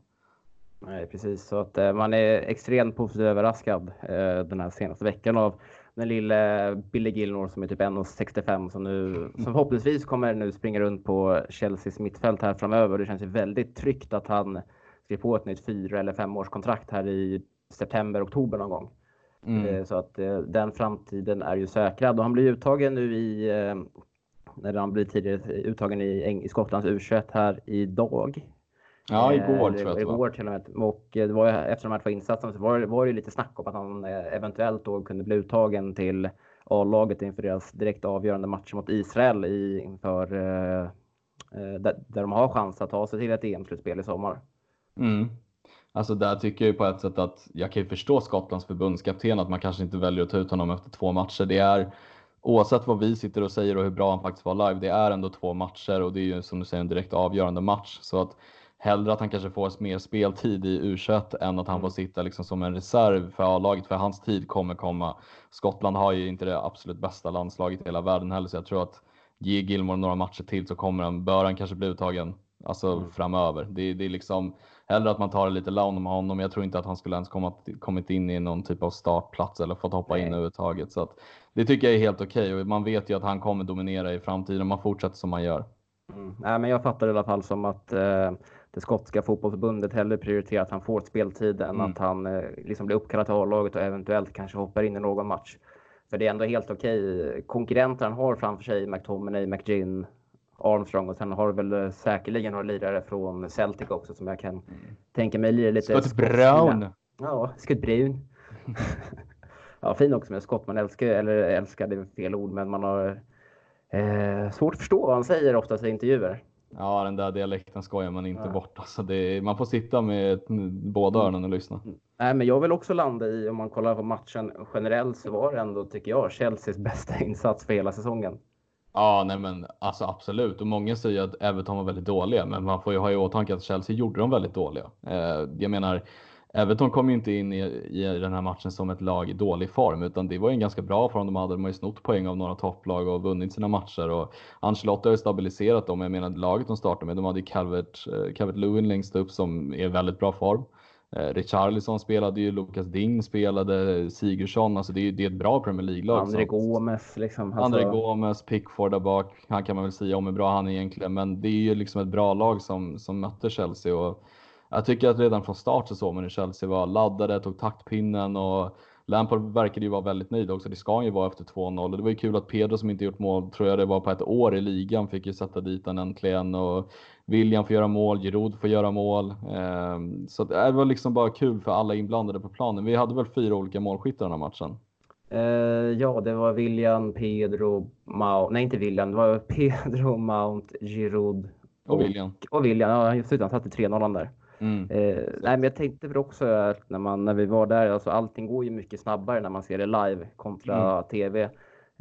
Nej, precis. Så att eh, man är extremt positivt överraskad eh, den här senaste veckan av den lille Billy Gilmore som är typ 1,65 som nu som förhoppningsvis kommer nu springa runt på Chelseas mittfält här framöver. Det känns ju väldigt tryggt att han skriver på ett nytt fyra eller femårskontrakt här i september, oktober någon gång. Mm. Eh, så att eh, den framtiden är ju säkrad och han blir uttagen nu i eh, när han blir tidigare uttagen i, i Skottlands U21 här idag. Ja, igår tror jag Igår till och med. Och det var efter de här två insatserna så var det, var det lite snack om att han eventuellt då kunde bli uttagen till A-laget inför deras direkt avgörande match mot Israel i, inför eh, där, där de har chans att ta sig till ett EM-slutspel i sommar. Mm. Alltså där tycker jag ju på ett sätt att jag kan ju förstå Skottlands förbundskapten att man kanske inte väljer att ta ut honom efter två matcher. Det är oavsett vad vi sitter och säger och hur bra han faktiskt var live. Det är ändå två matcher och det är ju som du säger en direkt avgörande match så att hellre att han kanske får mer speltid i U21 än att han får sitta liksom som en reserv för A-laget för hans tid kommer komma. Skottland har ju inte det absolut bästa landslaget i hela världen heller så jag tror att ge Gilmore några matcher till så kommer han, bör han kanske bli uttagen alltså mm. framöver. Det, det är liksom hellre att man tar det lite lugnt med honom. Jag tror inte att han skulle ens komma, kommit in i någon typ av startplats eller fått hoppa Nej. in överhuvudtaget. Så att, det tycker jag är helt okej okay. och man vet ju att han kommer dominera i framtiden om man fortsätter som man gör. Mm. Nej, men jag fattar i alla fall som att eh, det skotska fotbollsförbundet hellre prioriterar att han får speltid än mm. att han eh, liksom blir uppkallad till A-laget och eventuellt kanske hoppar in i någon match. För det är ändå helt okej. Okay. Konkurrenter han har framför sig, McTominay, McGinn, Armstrong och sen har väl säkerligen några lirare från Celtic också som jag kan mm. tänka mig lirar lite. Scott Brown. Ja, Scott Brown. <laughs> ja, fin också med skott. Man älskar, eller älskar, det är fel ord, men man har eh, svårt att förstå vad han säger oftast i intervjuer. Ja, den där dialekten skojar man inte ja. bort. Alltså det, man får sitta med båda öronen och lyssna. Mm. Nej, men jag vill också landa i, om man kollar på matchen generellt, så var det ändå, tycker jag, Chelseas bästa <laughs> insats för hela säsongen. Ja, nej men alltså absolut. Och många säger att Everton var väldigt dåliga, men man får ju ha i åtanke att Chelsea gjorde dem väldigt dåliga. Eh, jag menar, Everton kom ju inte in i, i den här matchen som ett lag i dålig form, utan det var en ganska bra form de hade. De har ju snott poäng av några topplag och vunnit sina matcher och Ancelotti har ju stabiliserat dem. Jag menar laget de startade med, de hade ju Calvert, eh, Calvert Lewin längst upp som är väldigt bra form. Eh, Richarlison spelade ju, Lukas Ding spelade, Sigurdsson, alltså det är, det är ett bra Premier League-lag. André Gomes liksom. Alltså... André Gomes, Pickford där bak, han kan man väl säga om hur bra han är egentligen, men det är ju liksom ett bra lag som, som mötte Chelsea och jag tycker att redan från start så såg man hur Chelsea var laddade, tog taktpinnen och Lampard verkade ju vara väldigt nöjd också. Det ska han ju vara efter 2-0 och det var ju kul att Pedro som inte gjort mål, tror jag det var på ett år i ligan, fick ju sätta dit den äntligen och William får göra mål, Giroud får göra mål. Ehm, så det var liksom bara kul för alla inblandade på planen. Vi hade väl fyra olika målskyttar den här matchen? Uh, ja, det var William, Pedro, Mount. Nej, inte William. Det var <laughs> Pedro, Mount, Giroud och, och William. Och William. Ja, just det. Han satte 3-0 där. Mm. Uh, nej, men jag tänkte för också att när, man, när vi var där, alltså allting går ju mycket snabbare när man ser det live kontra mm. tv.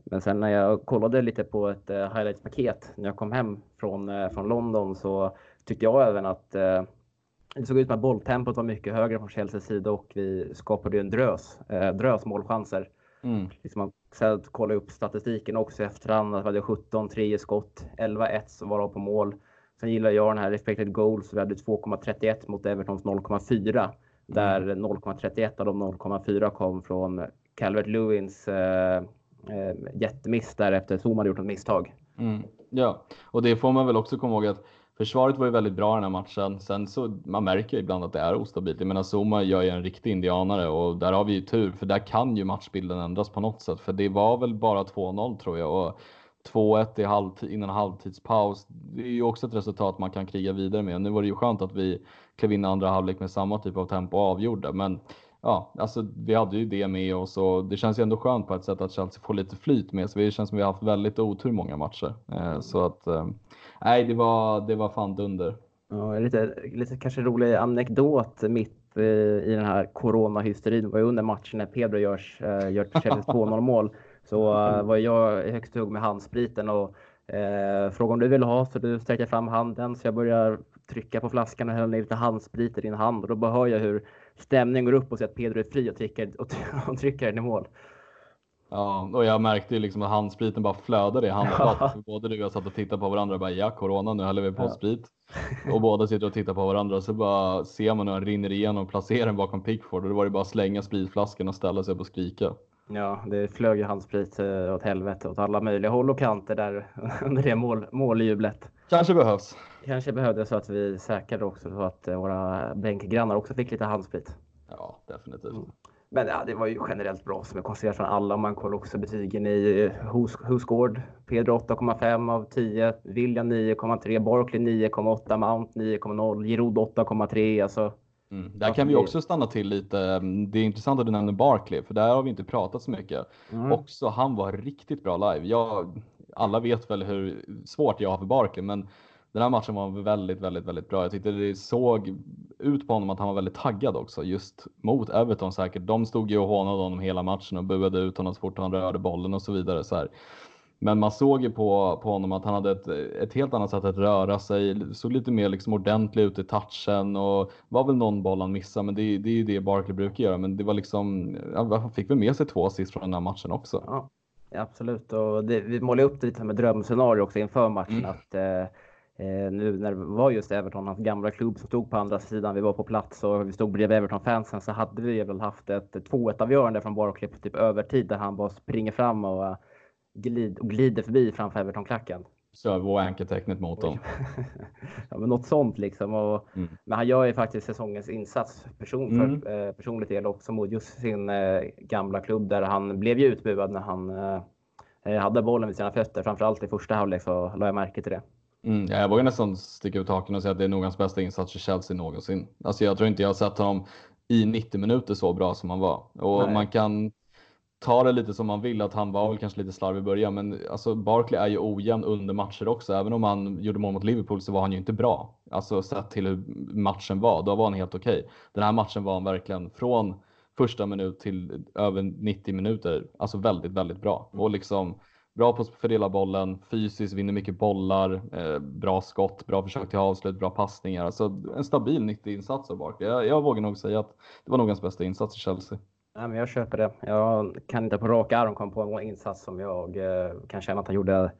Men sen när jag kollade lite på ett uh, highlights-paket när jag kom hem från, uh, från London så tyckte jag även att uh, det såg ut som att bolltempot var mycket högre från Chelseas sida och vi skapade en drös, uh, drös målchanser. Mm. Liksom man sen kollade upp statistiken också i efterhand. Att vi hade 17 3 skott, 11-1 som var på mål. Sen gillar jag den här expected goals. Vi hade 2,31 mot Evertons 0,4. Mm. Där 0,31 av de 0,4 kom från Calvert Lewins eh, eh, jättemiss där efter Zuma hade gjort ett misstag. Mm. Ja, och det får man väl också komma ihåg att försvaret var ju väldigt bra den här matchen. Sen så man märker ibland att det är ostabilt. Jag menar Zuma gör ju en riktig indianare och där har vi ju tur för där kan ju matchbilden ändras på något sätt. För det var väl bara 2-0 tror jag och 2-1 i halvtid, innan halvtidspaus. Det är ju också ett resultat man kan kriga vidare med. Nu var det ju skönt att vi klev in i andra halvlek med samma typ av tempo och avgjorde, men ja, alltså vi hade ju det med oss och det känns ju ändå skönt på ett sätt att Chelsea får lite flyt med sig. Det känns som vi har haft väldigt otur många matcher. Eh, så att eh, nej, det var, det var fan dunder. Ja, lite, lite kanske rolig anekdot mitt eh, i den här coronahysterin var ju under matchen när Pedro görs, gör Chelseas 2-0 mål. Så var jag högst hugg med handspriten och eh, frågade om du ville ha så du sträcker fram handen så jag börjar trycka på flaskan och häller ner lite handsprit i din hand och då bara hör jag hur stämningen går upp och ser att Pedro är fri och trycker, <laughs> och trycker den i mål. Ja, och jag märkte ju liksom att handspriten bara flödade i handfatet. Ja. Både du och jag satt och tittade på varandra och bara ja, corona, nu häller vi på ja. sprit. <laughs> Och båda sitter och tittar på varandra och så bara ser man hur han rinner igenom och placerar den bakom Pickford och då var det bara att slänga spritflaskan och ställa sig upp och skrika. Ja, det flög ju handsprit eh, åt helvete åt alla möjliga håll och kanter där <laughs> under det mål, måljublet. Kanske behövs. Kanske behövdes så att vi säkrade också så att eh, våra bänkgrannar också fick lite handsprit. Ja, definitivt. Mm. Men ja, det var ju generellt bra som är konstaterat från alla. Man kollar också betygen i Hus Husgård. Pedro 8,5 av 10. William 9,3. Barkley 9,8. Mount 9,0. Giroud 8,3. Alltså, Mm. Där kan vi också stanna till lite. Det är intressant att du nämner Barkley, för där har vi inte pratat så mycket. Mm. Också han var riktigt bra live. Jag, alla vet väl hur svårt jag har för Barkley, men den här matchen var väldigt, väldigt, väldigt bra. Jag tyckte det såg ut på honom att han var väldigt taggad också, just mot Everton säkert. De stod ju och hånade honom hela matchen och buade ut honom så fort han rörde bollen och så vidare. Så här. Men man såg ju på, på honom att han hade ett, ett helt annat sätt att röra sig, såg lite mer liksom ordentlig ut i touchen och var väl någon boll han missade, men det, det är ju det Barkley brukar göra. Men det var liksom, han fick väl med sig två assist från den här matchen också. Ja, absolut, och det, vi målade upp det lite med drömscenario också inför matchen. Mm. att eh, eh, nu när det var just Everton, hans gamla klubb som stod på andra sidan, vi var på plats och vi stod bredvid Everton-fansen så hade vi väl haft ett 2-1 avgörande från Barkley på typ övertid där han bara springer fram och glid, och glider förbi framför Everton-klacken. Så vår ankertecknet mot dem. <laughs> ja, men något sånt liksom. Och, mm. Men han gör ju faktiskt säsongens insats person, mm. för eh, personligt del också mot just sin eh, gamla klubb där han blev ju utbuad när han eh, eh hade bollen vid sina fötter. Framförallt i första halvlek så la jag märke till det. Mm, ja, jag vågar nästan sticka ut haken och säga att det är nog hans bästa insats i Chelsea någonsin. Alltså jag tror inte jag har sett honom i 90 minuter så bra som han var. Och Nej. man kan ta det lite som man vill, att han var väl kanske lite slarvig i början, men alltså Barkley är ju ojämn under matcher också. Även om han gjorde mål mot Liverpool så var han ju inte bra. Alltså sett till hur matchen var, då var han helt okej. Okay. Den här matchen var han verkligen från första minut till över 90 minuter, alltså väldigt, väldigt bra. Och liksom bra på att fördela bollen, fysiskt, vinner mycket bollar, eh, bra skott, bra försök till avslut, bra passningar. Alltså en stabil 90 insats av Barkley. Jag, jag vågar nog säga att det var nog hans bästa insats i Chelsea. Ja, men jag köper det. Jag kan inte på rak arm komma på en insats som jag eh, kan känna att han gjorde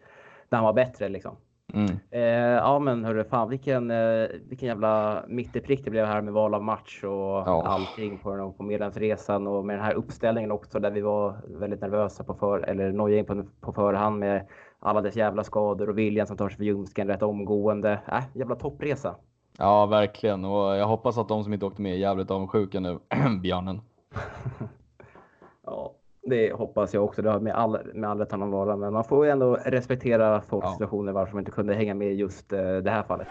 när han var bättre. Liksom. Mm. Eh, ja men hörru, fan vilken, eh, vilken jävla prick det blev här med val av match och ja. allting på, på medlemsresan och med den här uppställningen också där vi var väldigt nervösa på för, eller nojiga på, på förhand med alla dess jävla skador och viljan som tar sig för ljumsken rätt omgående. Äh, jävla toppresa. Ja, verkligen. Och jag hoppas att de som inte åkte med är jävligt avundsjuka nu, <clears throat> björnen. <laughs> ja, det hoppas jag också. Det har med all, med all rätt att vara. Men man får ju ändå respektera folks ja. situationer varför de inte kunde hänga med just uh, det här fallet.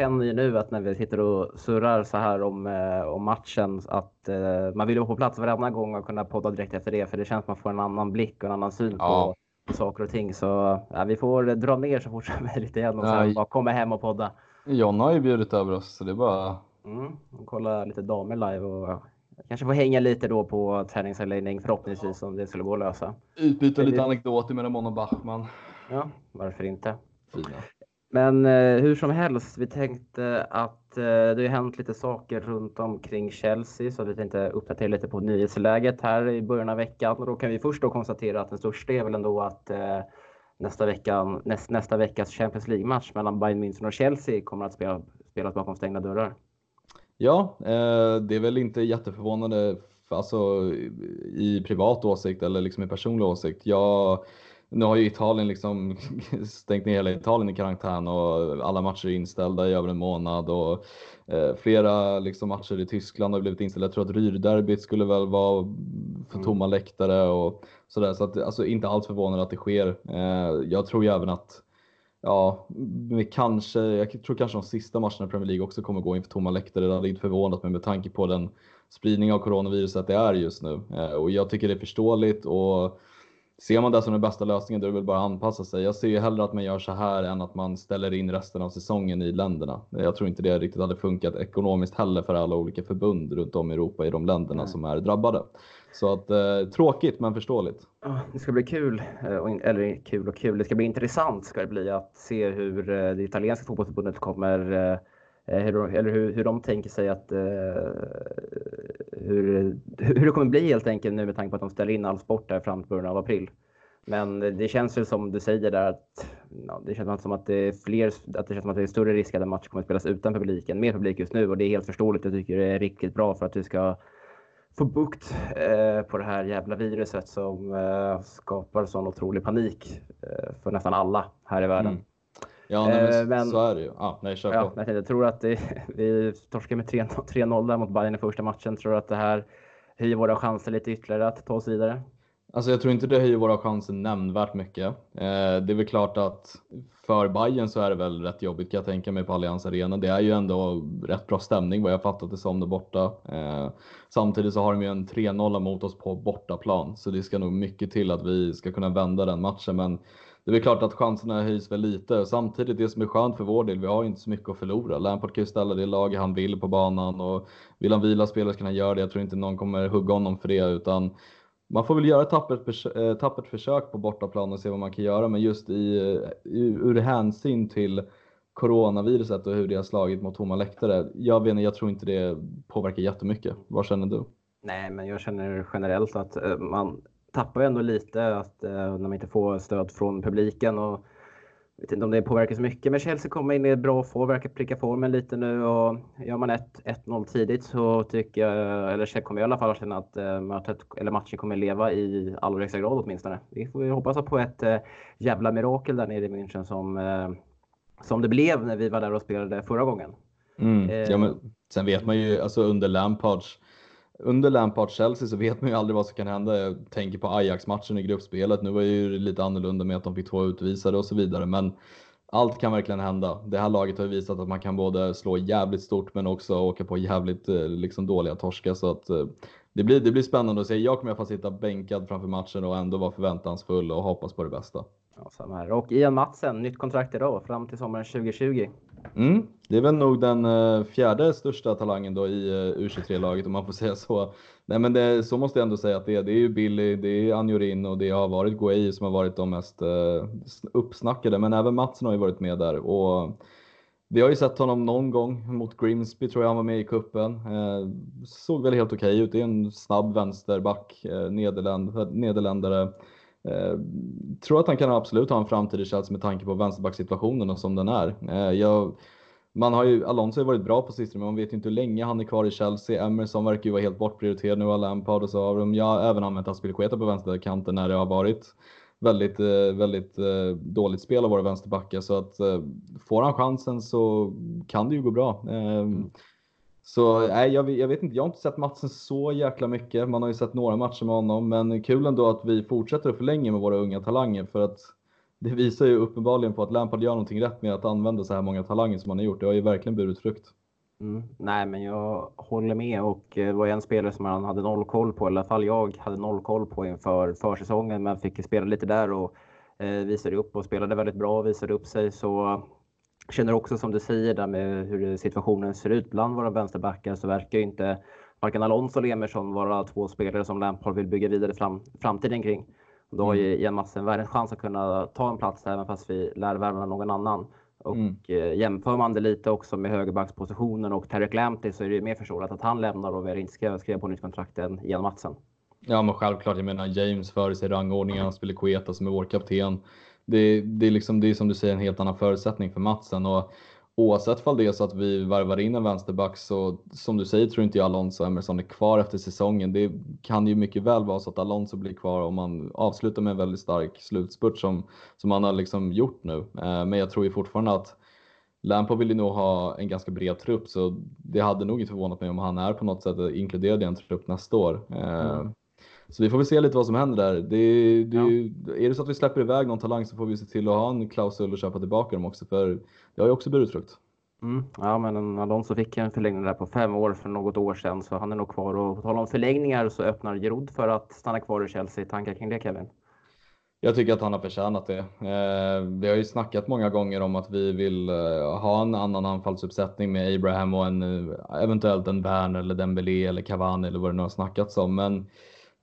Känner ju nu att när vi sitter och surrar så här om, eh, om matchen att eh, man vill vara på plats varannan gång och kunna podda direkt efter det. För det känns som att man får en annan blick och en annan syn ja. på saker och ting. Så ja, vi får dra ner så fort som <laughs> möjligt igen och sen bara komma hem och podda. Jonna har ju bjudit över oss så det är bara... Mm, kolla lite damer live och kanske få hänga lite då på träningsanläggning förhoppningsvis om det skulle gå att lösa. Utbyta lite anekdoter med Ramon och Bachman. Ja, varför inte? Fina. Men eh, hur som helst, vi tänkte att eh, det har hänt lite saker runt omkring Chelsea så vi tänkte uppdatera lite på nyhetsläget här i början av veckan. Och då kan vi först då konstatera att den största är väl ändå att eh, nästa, vecka, näst, nästa veckas Champions League-match mellan Bayern München och Chelsea kommer att spela, spelas bakom stängda dörrar. Ja, eh, det är väl inte jätteförvånande alltså, i privat åsikt eller liksom i personlig åsikt. Jag nu har ju Italien liksom <laughs> stängt ner hela Italien i karantän och alla matcher är inställda i över en månad och eh, flera liksom matcher i Tyskland har blivit inställda. Jag tror att Ryrderbyt skulle väl vara för mm. tomma läktare och sådär. Så att, alltså inte alls förvånande att det sker. Eh, jag tror ju även att Ja, kanske, jag tror kanske de sista matcherna i Premier League också kommer gå inför tomma läktare. Det hade inte förvånat mig med tanke på den spridning av coronaviruset det är just nu. Eh, och jag tycker det är förståeligt och Ser man det som den bästa lösningen då är det väl bara att anpassa sig. Jag ser ju hellre att man gör så här än att man ställer in resten av säsongen i länderna. Jag tror inte det riktigt hade funkat ekonomiskt heller för alla olika förbund runt om i Europa i de länderna Nej. som är drabbade. Så att eh, tråkigt men förståeligt. Det ska bli kul, eh, eller kul och kul, det ska bli intressant ska det bli att se hur eh, det italienska fotbollsförbundet kommer Eh, hur, eller hur, hur de tänker sig att eh, hur, hur det kommer bli helt enkelt nu med tanke på att de ställer in all sport där fram till början av april. Men det känns ju som du säger där att ja, det känns som att det är fler, att det känns som att det är större risk att en match kommer att spelas utan publiken, med publik just nu och det är helt förståeligt. Jag tycker det är riktigt bra för att vi ska få bukt eh, på det här jävla viruset som eh, skapar sån otrolig panik eh, för nästan alla här i världen. Mm. Ja, nej, men, så är det ju. Ah, nej, kör ja, på. Jag tror att det, vi torskar med 3-0 där mot Bayern i första matchen. Tror att det här höjer våra chanser lite ytterligare att ta oss vidare? Alltså jag tror inte det höjer våra chanser nämnvärt mycket. Eh, det är väl klart att för Bayern så är det väl rätt jobbigt kan jag tänka mig på Allians Arena. Det är ju ändå rätt bra stämning vad jag fattat det som där borta. Eh, samtidigt så har de ju en 3-0 mot oss på bortaplan så det ska nog mycket till att vi ska kunna vända den matchen. Men det är väl klart att chanserna höjs väl lite. Samtidigt det som är skönt för vår del, vi har inte så mycket att förlora. Lampard kan ju ställa det lag han vill på banan och vill han vila spelare så kan han göra det. Jag tror inte någon kommer hugga honom för det utan man får väl göra ett tappert, eh, tappert försök på bortaplan och se vad man kan göra, men just eh, i, ur hänsyn till coronaviruset och hur det har slagit mot tomma läktare. Jag vet jag tror inte det påverkar jättemycket. Vad känner du? Nej, men jag känner generellt att eh, man tappar ändå lite att eh, när man inte får stöd från publiken och jag vet inte om det påverkar så mycket, men Chelsea kommer in i bra form, verkar pricka formen lite nu och gör man 1-0 tidigt så tycker jag, eller kommer jag i alla fall känna att äh, mötet, eller matchen kommer leva i allra högsta grad åtminstone. Vi får hoppas på ett äh, jävla mirakel där nere i München som, som det blev när vi var där och spelade förra gången. Mm. Ja, men sen vet man ju, alltså under Lampards under Lampard Chelsea så vet man ju aldrig vad som kan hända. Jag tänker på Ajax-matchen i gruppspelet. Nu var det ju lite annorlunda med att de fick två utvisade och så vidare, men allt kan verkligen hända. Det här laget har ju visat att man kan både slå jävligt stort men också åka på jävligt eh, liksom, dåliga torskar. Så att, eh, det, blir, det blir spännande att se. Jag kommer i alla fall sitta bänkad framför matchen och ändå vara förväntansfull och hoppas på det bästa. Ja, samma här. Och Ian Matsen, nytt kontrakt idag fram till sommaren 2020. Mm, det är väl nog den eh, fjärde största talangen då i eh, U23-laget om man får <laughs> säga så. Nej men det, så måste jag ändå säga att det är. Det är ju Billy, det är Anjorin och det har varit Guay som har varit de mest eh, uppsnackade. Men även Matsen har ju varit med där. Och vi har ju sett honom någon gång mot Grimsby tror jag han var med i kuppen. Såg väl helt okej okay ut. Det är en snabb vänsterback, eh, Nederländ, nederländare. Eh, tror att han kan absolut ha en framtid i Chelsea med tanke på vänsterbacksituationen och som den är. Eh, jag, man har ju, Alonso har varit bra på sistone, men man vet ju inte hur länge han är kvar i Chelsea. Emerson verkar ju vara helt bortprioriterad nu av Lampard och så har de ja, även använt Aspilicueta på vänsterkanten när det har varit väldigt, eh, väldigt eh, dåligt spel av våra vänsterbackar. Så att eh, får han chansen så kan det ju gå bra. Mm. Så nej, jag, jag, vet inte, jag har inte sett matchen så jäkla mycket. Man har ju sett några matcher med honom, men kul ändå att vi fortsätter att förlänga med våra unga talanger för att det visar ju uppenbarligen på att Lampard gör någonting rätt med att använda så här många talanger som han har gjort. Det har ju verkligen burit frukt. Mm. Nej, men jag håller med och det var en spelare som han hade noll koll på, i alla fall jag hade noll koll på inför försäsongen, men fick spela lite där och eh, visade upp och spelade väldigt bra, visade upp sig. Så känner också som du säger där med hur situationen ser ut bland våra vänsterbackar så verkar inte varken Alonso eller Emerson vara två spelare som Lampard vill bygga vidare fram, framtiden kring. Då har ju mm. Ian Massen världens chans att kunna ta en plats även fast vi lär värva någon annan. Och mm. Eh, jämför man det lite också med högerbackspositionen och Tarek Lamptey så är det ju mer förståeligt att han lämnar och vi inte ska skriva på nytt kontrakt än Ian Matsen. Ja men självklart, jag menar James för sig rangordningen, han spelar Kueta som är vår kapten det, det, är liksom, det är som du säger en helt annan förutsättning för matchen. Och oavsett fall det är så att vi värvar in en vänsterback så som du säger tror inte jag Alonso och Emerson är kvar efter säsongen. Det kan ju mycket väl vara så att Alonso blir kvar om man avslutar med en väldigt stark slutspurt som, som han har liksom gjort nu. Eh, men jag tror ju fortfarande att Lampo vill ju nog ha en ganska bred trupp så det hade nog inte förvånat mig om han är på något sätt inkluderad i en trupp nästa år. Eh, mm. Så vi får väl se lite vad som händer där. Det, det, ja. Är det så att vi släpper iväg någon talang så får vi se till att ha en klausul och köpa tillbaka dem också för det har ju också burit frukt. Mm. Ja, men Alonso fick en förlängning där på fem år för något år sedan så han är nog kvar. Och på tal om förlängningar så öppnar Giroud för att stanna kvar i Chelsea. Tankar kring det Kevin? Jag tycker att han har förtjänat det. Eh, vi har ju snackat många gånger om att vi vill eh, ha en annan anfallsuppsättning med Abraham och en eh, eventuellt en Bern eller Dembélé eller Cavani eller vad det nu har snackats om. Men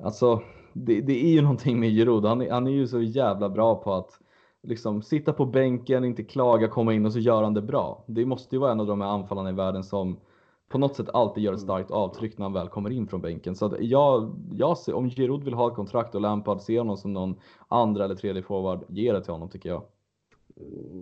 Alltså, det, det är ju någonting med Giroud. Han, han är ju så jävla bra på att liksom sitta på bänken, inte klaga, komma in och så gör han det bra. Det måste ju vara en av de här anfallarna i världen som på något sätt alltid gör ett starkt avtryck när han väl kommer in från bänken. Så jag, jag ser, om Giroud vill ha ett kontrakt och Lampard ser honom som någon andra eller tredje forward, ge det till honom tycker jag.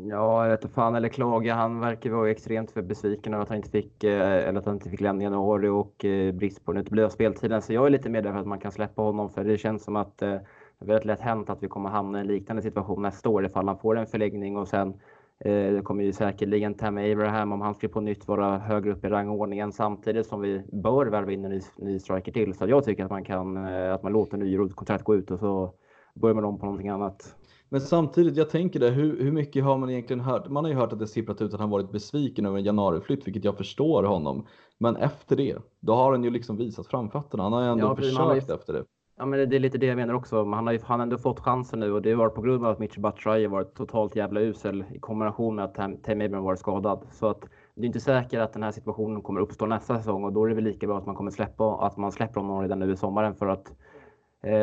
Ja, jag vet inte fan eller klaga. Han verkar vara extremt för besviken över att han inte fick, eh, eller att han inte fick lämna i januari och eh, brist på den uteblivna speltiden. Så jag är lite medveten att man kan släppa honom för det känns som att eh, det är väldigt lätt hänt att vi kommer hamna i en liknande situation nästa år ifall han får en förlängning och sen det kommer ju säkerligen Tam Abraham om han skulle på nytt vara högre upp i rangordningen samtidigt som vi bör värva in en ny, ny striker till. Så jag tycker att man kan att man låter Nyrod kontrakt gå ut och så börjar man om på någonting annat. Men samtidigt, jag tänker det, hur, hur mycket har man egentligen hört? Man har ju hört att det sipprat ut att han varit besviken över en januariflytt, vilket jag förstår honom. Men efter det, då har han ju liksom visat framfötterna. Han har ju ändå ja, försökt ju... efter det. Ja, men det är lite det jag menar också. Han har ju han har ändå fått chansen nu och det var på grund av att Mitchell Batshuayi varit totalt jävla usel i kombination med att Tam Abraham varit skadad. Så att det är inte säkert att den här situationen kommer uppstå nästa säsong och då är det väl lika bra att man kommer släppa att man släpper honom redan nu i sommaren för att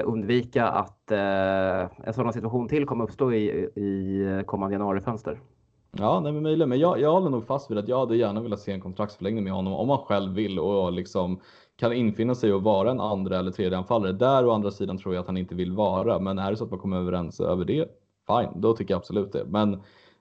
undvika att eh, en sådan situation till kommer uppstå i, i kommande januarifönster. Ja, nej, men möjligen. Men jag, jag håller nog fast vid att jag hade gärna velat se en kontraktsförlängning med honom om han själv vill och liksom kan infinna sig och vara en andra eller tredje anfallare. Där å andra sidan tror jag att han inte vill vara. Men är det så att man kommer överens över det, fine, då tycker jag absolut det. Men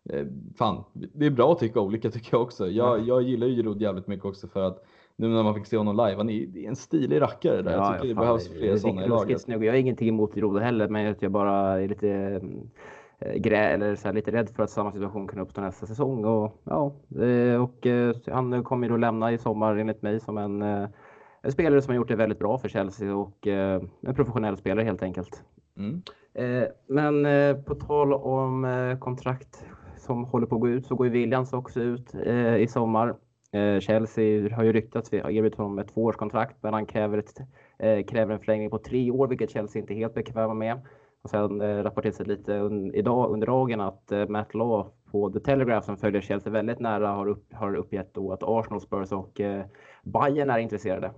eh, fan, det är bra att tycka olika tycker jag också. Jag, jag gillar ju Giroud jävligt mycket också för att nu när man fick se honom live. Han är, en stilig rackare där. Ja, jag tycker det behövs fler sådana i laget. Snygg. Jag har ingenting emot Giroud heller, men jag bara är lite äh, grä, eller så här, lite rädd för att samma situation kan uppstå nästa säsong. Och, ja, och äh, han kommer ju då lämna i sommar enligt mig som en, en spelare som har gjort det väldigt bra för Chelsea och en professionell spelare helt enkelt. Mm. Men på tal om kontrakt som håller på att gå ut så går ju Williams också ut i sommar. Eh, Chelsea har ju ryktats erbjudit honom ett tvåårskontrakt men han kräver, ett, eh, kräver en förlängning på tre år vilket Chelsea inte är helt bekväma med. Och sen eh, rapporteras det lite un, idag under dagen att eh, Matt Law på The Telegraph som följer Chelsea väldigt nära har, upp, har uppgett då att Arsenal, Spurs och eh, Bayern är intresserade.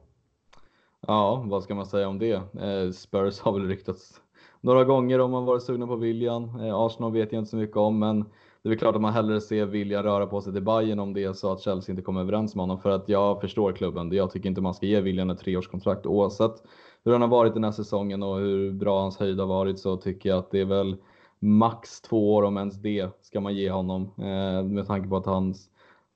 Ja, vad ska man säga om det? Eh, Spurs har väl ryktats några gånger om man varit sugna på William. Eh, Arsenal vet jag inte så mycket om, men det är väl klart att man hellre ser vilja röra på sig till Bayern om det är så att Chelsea inte kommer överens med honom. För att jag förstår klubben. Jag tycker inte man ska ge William ett treårskontrakt oavsett hur han har varit den här säsongen och hur bra hans höjd har varit så tycker jag att det är väl max två år om ens det ska man ge honom. Eh, med tanke på att hans,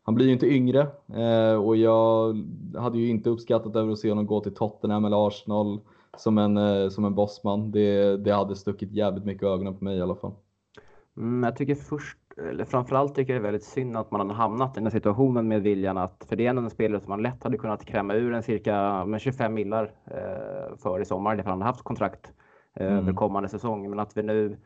han blir ju inte yngre eh, och jag hade ju inte uppskattat över att se honom gå till Tottenham eller Arsenal som en, eh, som en bossman. Det, det hade stuckit jävligt mycket ögonen på mig i alla fall. Mm, jag tycker först eller framförallt tycker jag det är väldigt synd att man har hamnat i den här situationen med viljan att, för det är en spelare som man lätt hade kunnat kräma ur en cirka med 25 millar eh, för i sommar, ifall han hade haft kontrakt eh, mm. för kommande säsong. Men att vi nu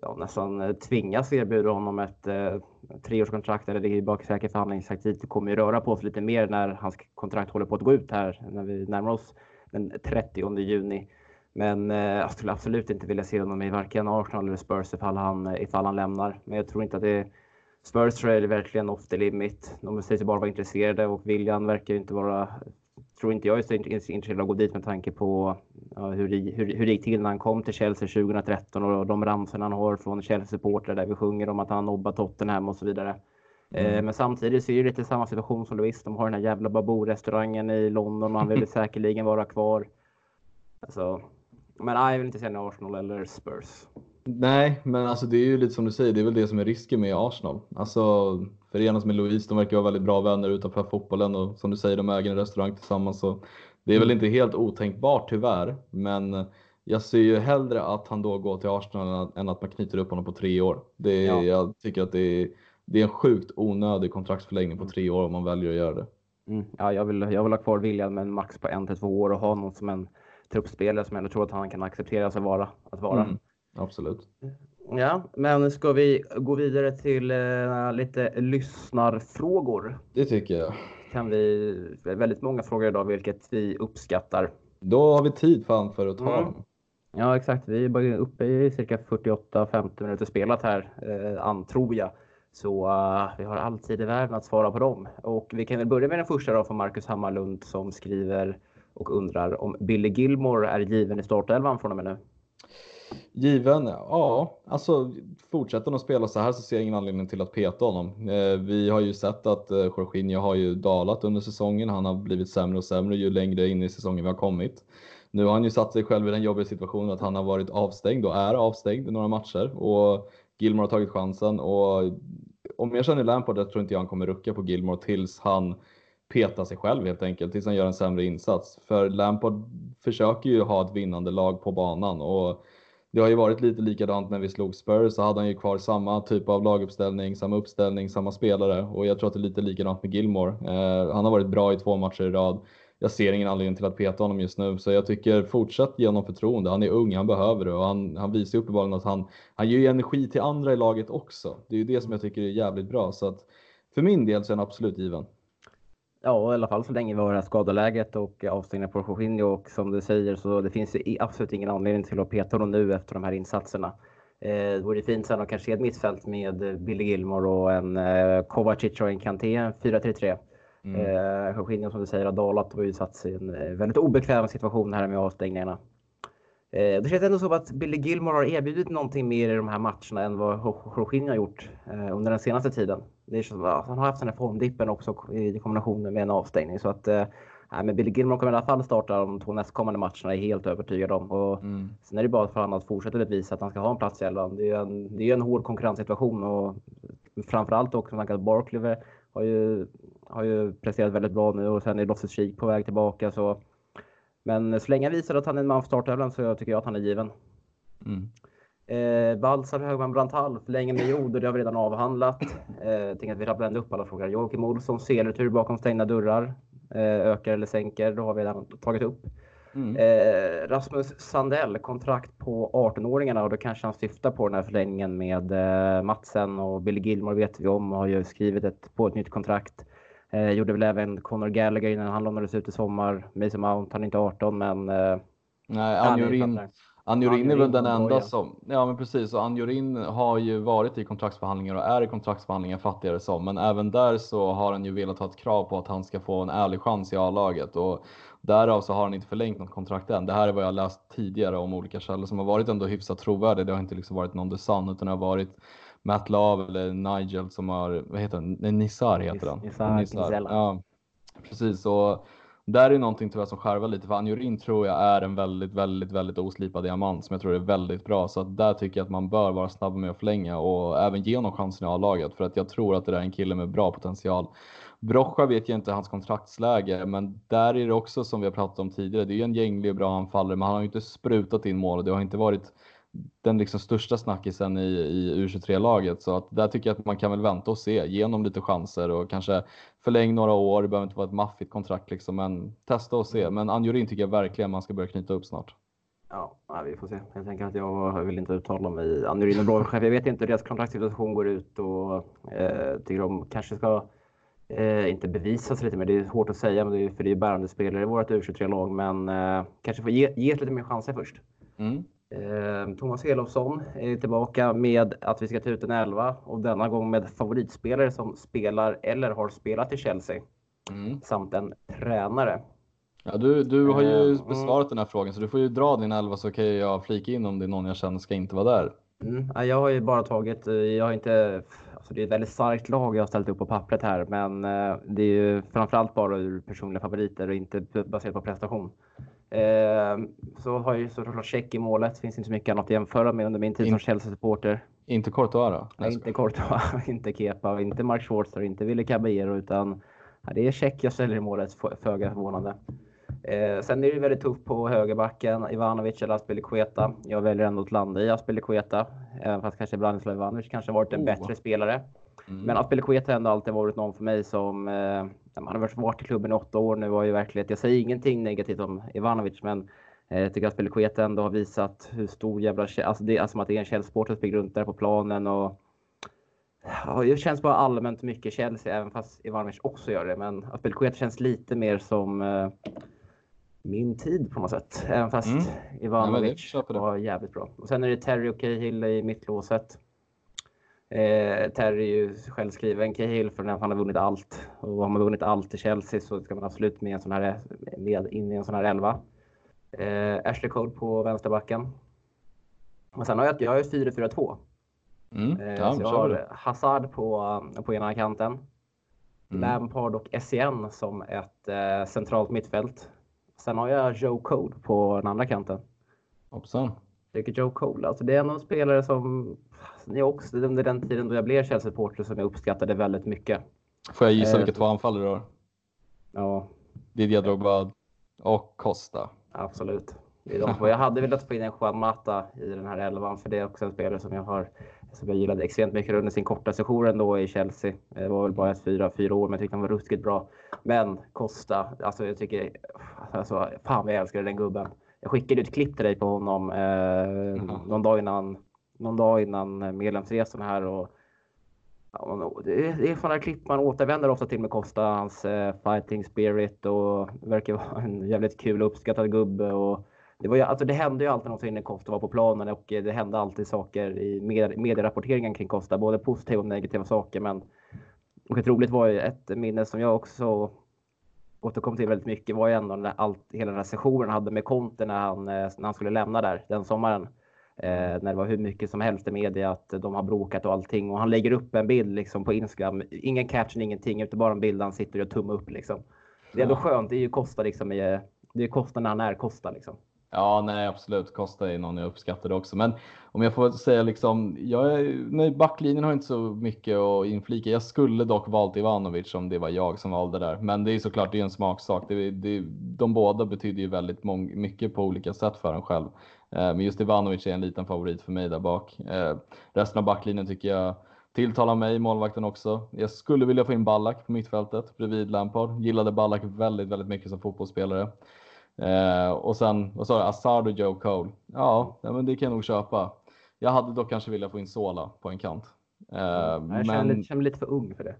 ja, nästan eh, tvingas erbjuda honom ett eh, treårskontrakt, eller det är bara säker förhandlingstaktik. Det kommer ju röra på sig lite mer när hans kontrakt håller på att gå ut här, när vi närmar oss den 30 juni. Men eh, jag skulle absolut inte vilja se honom i varken Arsenal eller Spurs ifall han, ifall han lämnar. Men jag tror inte att det är Spurs tror jag är verkligen off the limit. De säger sig bara vara intresserade och viljan verkar inte vara tror inte jag är så intresserad av att gå dit med tanke på hur, hur, hur det gick till när han kom till Chelsea 2013 och de ramsorna han har från Chelsea-supportrar där vi sjunger om att han nobbat Tottenham och så vidare. Eh, mm. men samtidigt så är det lite samma situation som Louis. De har den här jävla Baboo-restaurangen i London och han vill <laughs> säkerligen vara kvar. Alltså, men nej, jag vill inte säga Arsenal eller Spurs. Nej, men alltså det är ju lite som du säger, det är väl det som är risken med Arsenal. Alltså förenas med Louise, de verkar vara väldigt bra vänner utanför fotbollen och som du säger, de äger en restaurang tillsammans. Så det är väl inte helt otänkbart tyvärr, men jag ser ju hellre att han då går till Arsenal än att man knyter upp honom på tre år. Det ja. Jag tycker att det är, det är en sjukt onödig kontraktsförlängning på tre år om man väljer att göra det. Mm. Ja, jag vill, jag vill ha kvar William med en max på en till två år och ha någon som en truppspelare som jag tror att han kan acceptera sig vara. Att vara. Mm, absolut. Ja, men ska vi gå vidare till uh, lite lyssnarfrågor? Det tycker jag. Kan vi, väldigt många frågor idag, vilket vi uppskattar. Då har vi tid fan för att ta mm. dem. Ja, exakt. Vi är bara uppe i cirka 48-50 minuter spelat här, eh, tror jag. Så uh, vi har all tid i världen att svara på dem. Och vi kan väl börja med den första då från Marcus Hammarlund som skriver och undrar om Billy Gilmore är given i startelvan från och med nu. Given? Ja, alltså fortsätter de spela så här så ser jag ingen anledning till att peta honom. Eh, vi har ju sett att eh, Jorginho har ju dalat under säsongen. Han har blivit sämre och sämre ju längre in i säsongen vi har kommit. Nu har han ju satt sig själv i den jobbiga situationen att han har varit avstängd och är avstängd i några matcher och Gilmore har tagit chansen och om jag känner Lampard jag tror inte jag han kommer rucka på Gilmore tills han peta sig själv helt enkelt, tills han gör en sämre insats. För Lampard försöker ju ha ett vinnande lag på banan och det har ju varit lite likadant när vi slog Spurs så hade han ju kvar samma typ av laguppställning, samma uppställning, samma spelare och jag tror att det är lite likadant med Gilmore. Eh, han har varit bra i två matcher i rad. Jag ser ingen anledning till att peta honom just nu, så jag tycker fortsätt ge honom förtroende. Han är ung, han behöver det och han, han visar uppenbarligen att han, han ger energi till andra i laget också. Det är ju det som jag tycker är jävligt bra, så att för min del så är han absolut given. Ja, i alla fall så länge vi har det här skadeläget och avstängningen på Jorginho och som du säger så det finns ju absolut ingen anledning till att peta honom nu efter de här insatserna. Eh, det vore fint sen att kanske se ett mittfält med Billy Gilmore och en eh, Kovacic och en Kanté 4-3-3. Mm. Eh, Jorginho som du säger har dalat och ju satt sig i en eh, väldigt obekväm situation här med avstängningarna. Eh, det känns ändå som att Billy Gilmore har erbjudit någonting mer i de här matcherna än vad Jorginho har gjort eh, under den senaste tiden. Det är som, han har haft den här formdippen också i kombination med en avstängning. Så att, eh, men Billy Gilmore kommer i alla fall starta de två nästkommande matcherna, är helt övertygad om. Och mm. Sen är det bara för honom att fortsätta visa att han ska ha en plats i elvan. Det är en, det är en hård konkurrenssituation och framförallt också med att Barkley har ju, har ju presterat väldigt bra nu och sen är Loftus Cheek på väg tillbaka. Så men så länge han visar att han är en man för startelvan så tycker jag att han är given. Mm. Eh, Balsar, Högman, Branthall förlänger med jord och det har vi redan avhandlat. Eh, tänker att vi rabblar upp alla frågor. Joakim Olsson, Selertur bakom stängda dörrar. Eh, ökar eller sänker, då har vi redan tagit upp. Mm. Eh, Rasmus Sandell, kontrakt på 18-åringarna och då kanske han syftar på den här förlängningen med eh, Matsen och Billy Gilmore vet vi om och har ju skrivit ett, på ett nytt kontrakt. Eh, gjorde väl även Conor Gallagher innan han lånades ut i sommar. Mason Mount, han är inte 18 men... Eh, Nej, Anjorin, Anjorin är väl den enda som... Ja men precis, och Anjorin har ju varit i kontraktsförhandlingar och är i kontraktsförhandlingar fattigare som. Men även där så har han ju velat ha ett krav på att han ska få en ärlig chans i A-laget. Och därav så har han inte förlängt något kontrakt än. Det här är vad jag läst tidigare om olika källor som har varit ändå hyfsat trovärdiga. Det har inte liksom varit någon The Sun utan det har varit Matt Love eller Nigel som har, vad heter han? Nej, Nissar heter han. Nissar, Nissar. Ja, precis. Och där är någonting tyvärr som skärvar lite för Anjorin tror jag är en väldigt, väldigt, väldigt oslipad diamant som jag tror är väldigt bra. Så att där tycker jag att man bör vara snabb med att förlänga och även ge honom chansen i A-laget för att jag tror att det där är en kille med bra potential. Brocha vet jag inte hans kontraktsläge, men där är det också som vi har pratat om tidigare. Det är ju en gänglig och bra anfallare, men han har ju inte sprutat in mål och det har inte varit den liksom största snackisen i, i U23-laget. Så att där tycker jag att man kan väl vänta och se, ge honom lite chanser och kanske förläng några år. Det behöver inte vara ett maffigt kontrakt liksom, men testa och se. Mm. Men Anjorin tycker jag verkligen man ska börja knyta upp snart. Ja, vi får se. Jag tänker att jag vill inte uttala mig i Anjorin och Brochef. Jag vet inte hur deras kontraktssituation går ut och eh, tycker de kanske ska eh, inte bevisa sig lite mer. Det är svårt att säga, men det är, för det är bärande spelare i vårt U23-lag. Men eh, kanske få ge, ge lite mer chanser först. Mm. Eh, Thomas Elofsson är tillbaka med att vi ska ta ut en elva och denna gång med favoritspelare som spelar eller har spelat i Chelsea. Mm. Samt en tränare. Ja, du, du har ju mm. besvarat den här frågan så du får ju dra din elva så kan jag flika in om det är någon jag känner ska inte vara där. Mm. Jag har ju bara tagit, eh, jag har inte, alltså det är ett väldigt starkt lag jag har ställt upp på pappret här men eh, det är ju framförallt bara ur personliga favoriter och inte baserat på prestation. Eh, så har ju såklart check i målet. Finns inte så mycket annat att jämföra med under min tid som Chelsea-supporter. Inte Courtois då? Nej, inte Courtois, <laughs> inte Kepa, inte Mark Schwarzer, inte Willy Caballero utan det är check jag ställer i målet, föga förvånande. Eh, sen är det väldigt tufft på högerbacken, Ivanovic eller Aspelikueta. Jag väljer ändå att landa i Aspelikueta, även fast kanske Branislav Ivanovic kanske varit en oh. bättre spelare. Mm. Men Aspelikueta har ändå alltid varit någon för mig som eh, han har varit i klubben i åtta år nu och i verklighet. Jag säger ingenting negativt om Ivanovic, men eh, jag tycker att Spelekueta ändå har visat hur stor jävla... Alltså det är som att det är en Chelsea-sport som springer runt där på planen och... Ja, det känns bara allmänt mycket Chelsea, även fast Ivanovic också gör det. Men Spelekueta känns lite mer som eh, min tid på något sätt. Även fast mm. Ivanovic ja, var jävligt bra. Och sen är det Terry och Cahill i mittlåset. Eh, Terry är ju självskriven Cahill för att han har vunnit allt. Och har man vunnit allt i Chelsea så ska man absolut med, en sån här, med in i en sån här elva. Eh, Ashley Cole på vänsterbacken. Och sen har jag, jag har 4-4-2. Mm, eh, ja, så jag har Hazard på, på ena kanten. Mm. Lampard och SCN som ett eh, centralt mittfält. Sen har jag Joe Code på den andra kanten. Hoppsan. tycker Joe Cole, alltså det är en spelare som ni också under den tiden då jag blev Chelsea-supporter som jag uppskattade väldigt mycket. Får jag gissa eh, vilka två anfallare du har? Ja. Didier Drogba och Costa. Absolut. Det är de två. Jag hade velat få in en Juan Mata i den här elvan för det är också en spelare som jag har som jag gillade extremt mycket under sin korta session ändå i Chelsea. Det var väl bara ett fyra, fyra år men jag tyckte han var ruskigt bra. Men Costa, alltså jag tycker, alltså fan vad jag älskade den gubben. Jag skickade ut klipp till dig på honom eh, mm. någon dag innan någon dag innan eh, medlemsresan här och ja, det, är, sådana klipp man återvänder ofta till med Costa, hans eh, fighting spirit och verkar <laughs> vara en jävligt kul och uppskattad gubbe och det, var ju, alltså det hände ju alltid någonting när Costa var på planen och eh, det hände alltid saker i med, medierapporteringen kring Costa, både positiva och negativa saker. Men och ett roligt var ju ett minne som jag också återkom till väldigt mycket var ju ändå när allt, hela den här sessionen hade med Conte när han, eh, när han skulle lämna där den sommaren. Eh, när det var hur mycket som helst i media att de har bråkat och allting och han lägger upp en bild liksom på Instagram. Ingen caption, ingenting, utan bara en bild där han sitter och tummar upp liksom. Det är ändå skönt. Det är ju Costa liksom. Det är Costa när han är Costa liksom. Ja, nej absolut. Costa är någon jag uppskattar också. Men om jag får säga liksom, jag är, nej, backlinjen har inte så mycket att inflika. Jag skulle dock valt Ivanovic om det var jag som valde där. Men det är såklart det är en smaksak. Det, det, de båda betyder ju väldigt mycket på olika sätt för en själv. Eh, men just Ivanovic är en liten favorit för mig där bak. Eh, resten av backlinjen tycker jag tilltalar mig, målvakten också. Jag skulle vilja få in Ballack på mittfältet bredvid Lampard. Gillade Ballack väldigt, väldigt mycket som fotbollsspelare. Eh, och sen, vad sa du, Assad och Joe Cole. Ja, men det kan jag nog köpa. Jag hade dock kanske velat få in Sola på en kant. Eh, jag men... känner, lite, känner lite för ung för det.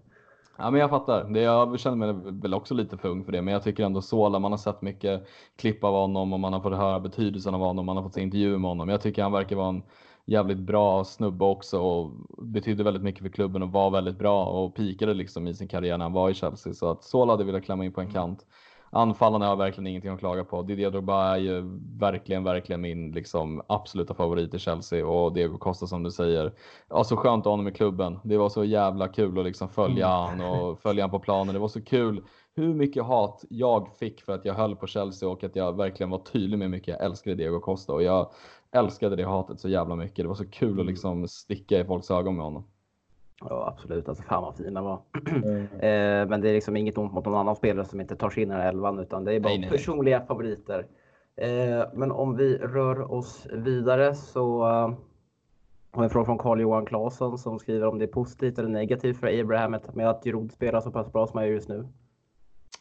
Ja, men jag fattar. Det, jag känner mig väl också lite för ung för det, men jag tycker ändå Sola, man har sett mycket klipp av honom och man har fått höra betydelsen av honom, man har fått se intervjuer med honom. Jag tycker han verkar vara en jävligt bra snubbe också och betydde väldigt mycket för klubben och var väldigt bra och pikade liksom i sin karriär när han var i Chelsea. Så att Sola hade velat klämma in på en kant anfallarna har verkligen ingenting att klaga på. Didier Drogba är ju verkligen, verkligen min liksom, absoluta favorit i Chelsea och Diego Costa som du säger. Ja, så skönt att ha honom i klubben. Det var så jävla kul att liksom följa mm. han och följa han på planen. Det var så kul hur mycket hat jag fick för att jag höll på Chelsea och att jag verkligen var tydlig med hur mycket jag älskade Diego Costa och jag älskade det hatet så jävla mycket. Det var så kul att mm. liksom sticka i folks ögon med honom. Ja absolut, alltså fan vad fin han var. Mm. <clears throat> eh, men det är liksom inget ont mot någon annan spelare som inte tar sig in i den här elvan utan det är bara nej, nej. personliga favoriter. Eh, men om vi rör oss vidare så uh, har vi en fråga från Carl-Johan Claesson som skriver om det är positivt eller negativt för Abraham med att Giroud spelar så pass bra som han gör just nu.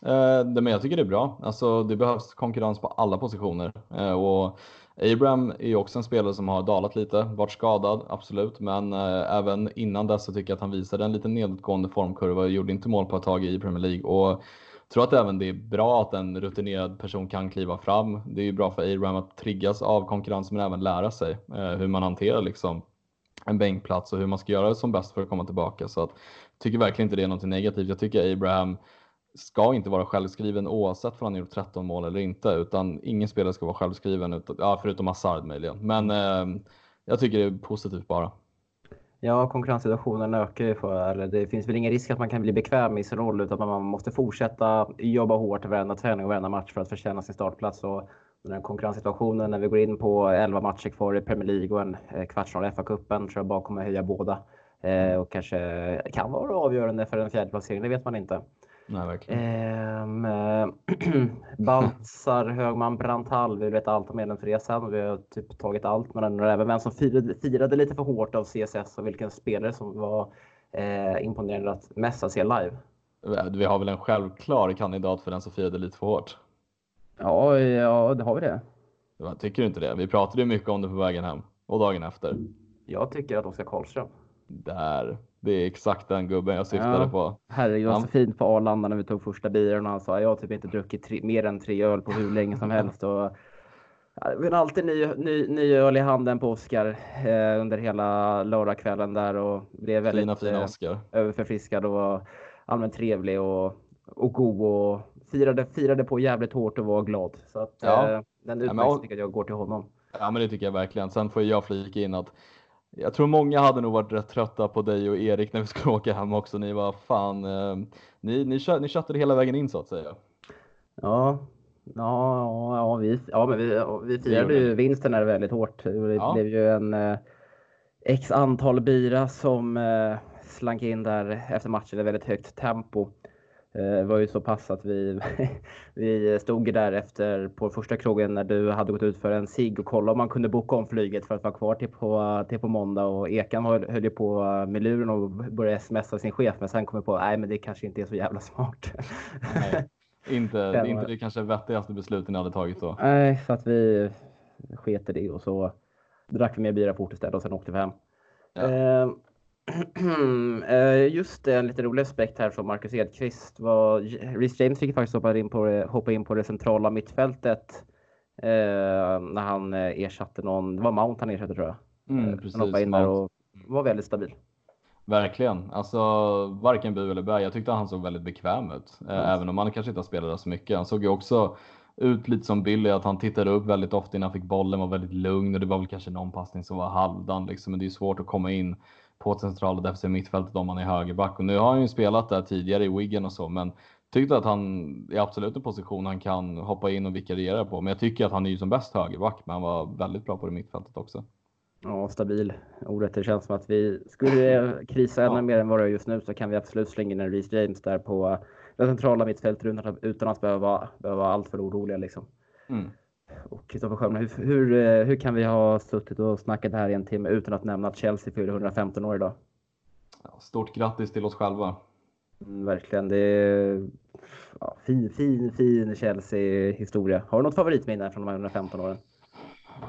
Eh, men jag tycker det är bra. Alltså, det behövs konkurrens på alla positioner. Eh, och Abraham är ju också en spelare som har dalat lite, varit skadad, absolut. Men eh, även innan dess så tycker jag att han visade en lite nedåtgående formkurva och gjorde inte mål på ett tag i Premier League. Och jag tror att även det är bra att en rutinerad person kan kliva fram. Det är ju bra för Abraham att triggas av konkurrens men även lära sig eh, hur man hanterar liksom en bänkplats och hur man ska göra det som bäst för att komma tillbaka. Så att, jag tycker verkligen inte det är något negativt. Jag tycker Abraham ska inte vara självskriven oavsett om han gjort 13 mål eller inte, utan ingen spelare ska vara självskriven, utan, ja, förutom Hazard möjligen. Men eh, jag tycker det är positivt bara. Ja, konkurrenssituationen ökar ju för, det finns väl ingen risk att man kan bli bekväm i sin roll utan man måste fortsätta jobba hårt varenda träning och varenda match för att förtjäna sin startplats. Och den här konkurrenssituationen när vi går in på 11 matcher kvar i Premier League och en eh, kvartsfinal i FA-cupen tror jag bara kommer höja båda. Eh, och kanske kan vara avgörande för en fjärde placering, det vet man inte. Nej, verkligen. Ehm, <clears throat> Baltzar, Högman, Branthall. Vi vet allt om medlemsresan. Vi har typ tagit allt. Men även vem som firade, firade lite för hårt av CSS och vilken spelare som var eh, imponerande att mest se live. Vi har väl en självklar kandidat för den som firade lite för hårt? Ja, ja det har vi det. Tycker du inte det? Vi pratade ju mycket om det på vägen hem och dagen efter. Jag tycker att Oskar Karlström. Där. Det är exakt den gubben jag syftade ja. på. Herregud, det var så fint på Arlanda när vi tog första bilen och han sa jag har typ inte druckit tre, mer än tre öl på hur länge som <laughs> helst. Och, ja, vi har alltid ny, ny, ny öl i handen på Oskar eh, under hela lördagskvällen där och det är väldigt fina, fina Oscar. Eh, överförfriskad och allmänt trevlig och, och god och firade, firade på jävligt hårt och var glad. Så att, ja. eh, den utmärkelsen tycker jag går till honom. Ja men det tycker jag verkligen. Sen får jag flika in att jag tror många hade nog varit rätt trötta på dig och Erik när vi skulle <laughs> åka hem också. Ni var fan, eh, ni, ni, ni chattade hela vägen in så att säga. Ja, Ja, ja, vi, ja men vi, vi firade ju vinsten här väldigt hårt. Det ja. blev ju en eh, x antal bira som eh, slank in där efter matchen i väldigt högt tempo. Eh, det var ju så pass att vi, <laughs> vi stod där efter på första krogen när du hade gått ut för en sig och kollade om man kunde boka om flyget för att vara kvar till på, till på måndag och Ekan höll, höll ju på med luren och började smsa sin chef men sen kom jag på nej men det kanske inte är så jävla smart. <laughs> Nej, inte, <laughs> det inte det kanske vettigaste besluten ni hade tagit då. Nej, så att vi sket det och så drack vi mer bira på istället och sen åkte vi hem. Ja. Eh, Eh, just det, en lite rolig aspekt här från Marcus Edqvist. Var, Rhys James fick faktiskt hoppa in på det, hoppa in på det centrala mittfältet eh, när han eh, ersatte någon, det var Mount han ersatte tror jag. Mm, precis, han hoppade in där och var väldigt stabil. Verkligen, alltså varken bu eller bä. Jag tyckte han såg väldigt bekväm ut, mm. även om han kanske inte spelat så mycket. Han såg ju också ut lite som Billy, att han tittade upp väldigt ofta innan han fick bollen, var väldigt lugn och det var väl kanske någon passning som var halvdan liksom, men det är svårt att komma in på centrala defensiva mittfältet om han är högerback. Och nu har han ju spelat där tidigare i Wigan och så, men tyckte att han är absolut en position han kan hoppa in och vikariera på. Men jag tycker att han är ju som bäst högerback, men han var väldigt bra på det mittfältet också. Ja, stabil. Ordet det känns som att vi skulle krisa ännu ja. mer än vad det är just nu så kan vi absolut slänga in en Reece James där på det centrala mittfältet utan, utan att behöva, behöva vara alltför oroliga liksom. Mm. Och Kristoffer Sjöholm, hur, hur, eh, hur, kan vi ha suttit och snackat här i en timme utan att nämna att Chelsea fyller 115 år idag? Stort grattis till oss själva. Mm, verkligen. Det är ja, fin, fin, fin Chelsea-historia. Har du något favoritminne från de här 115 åren?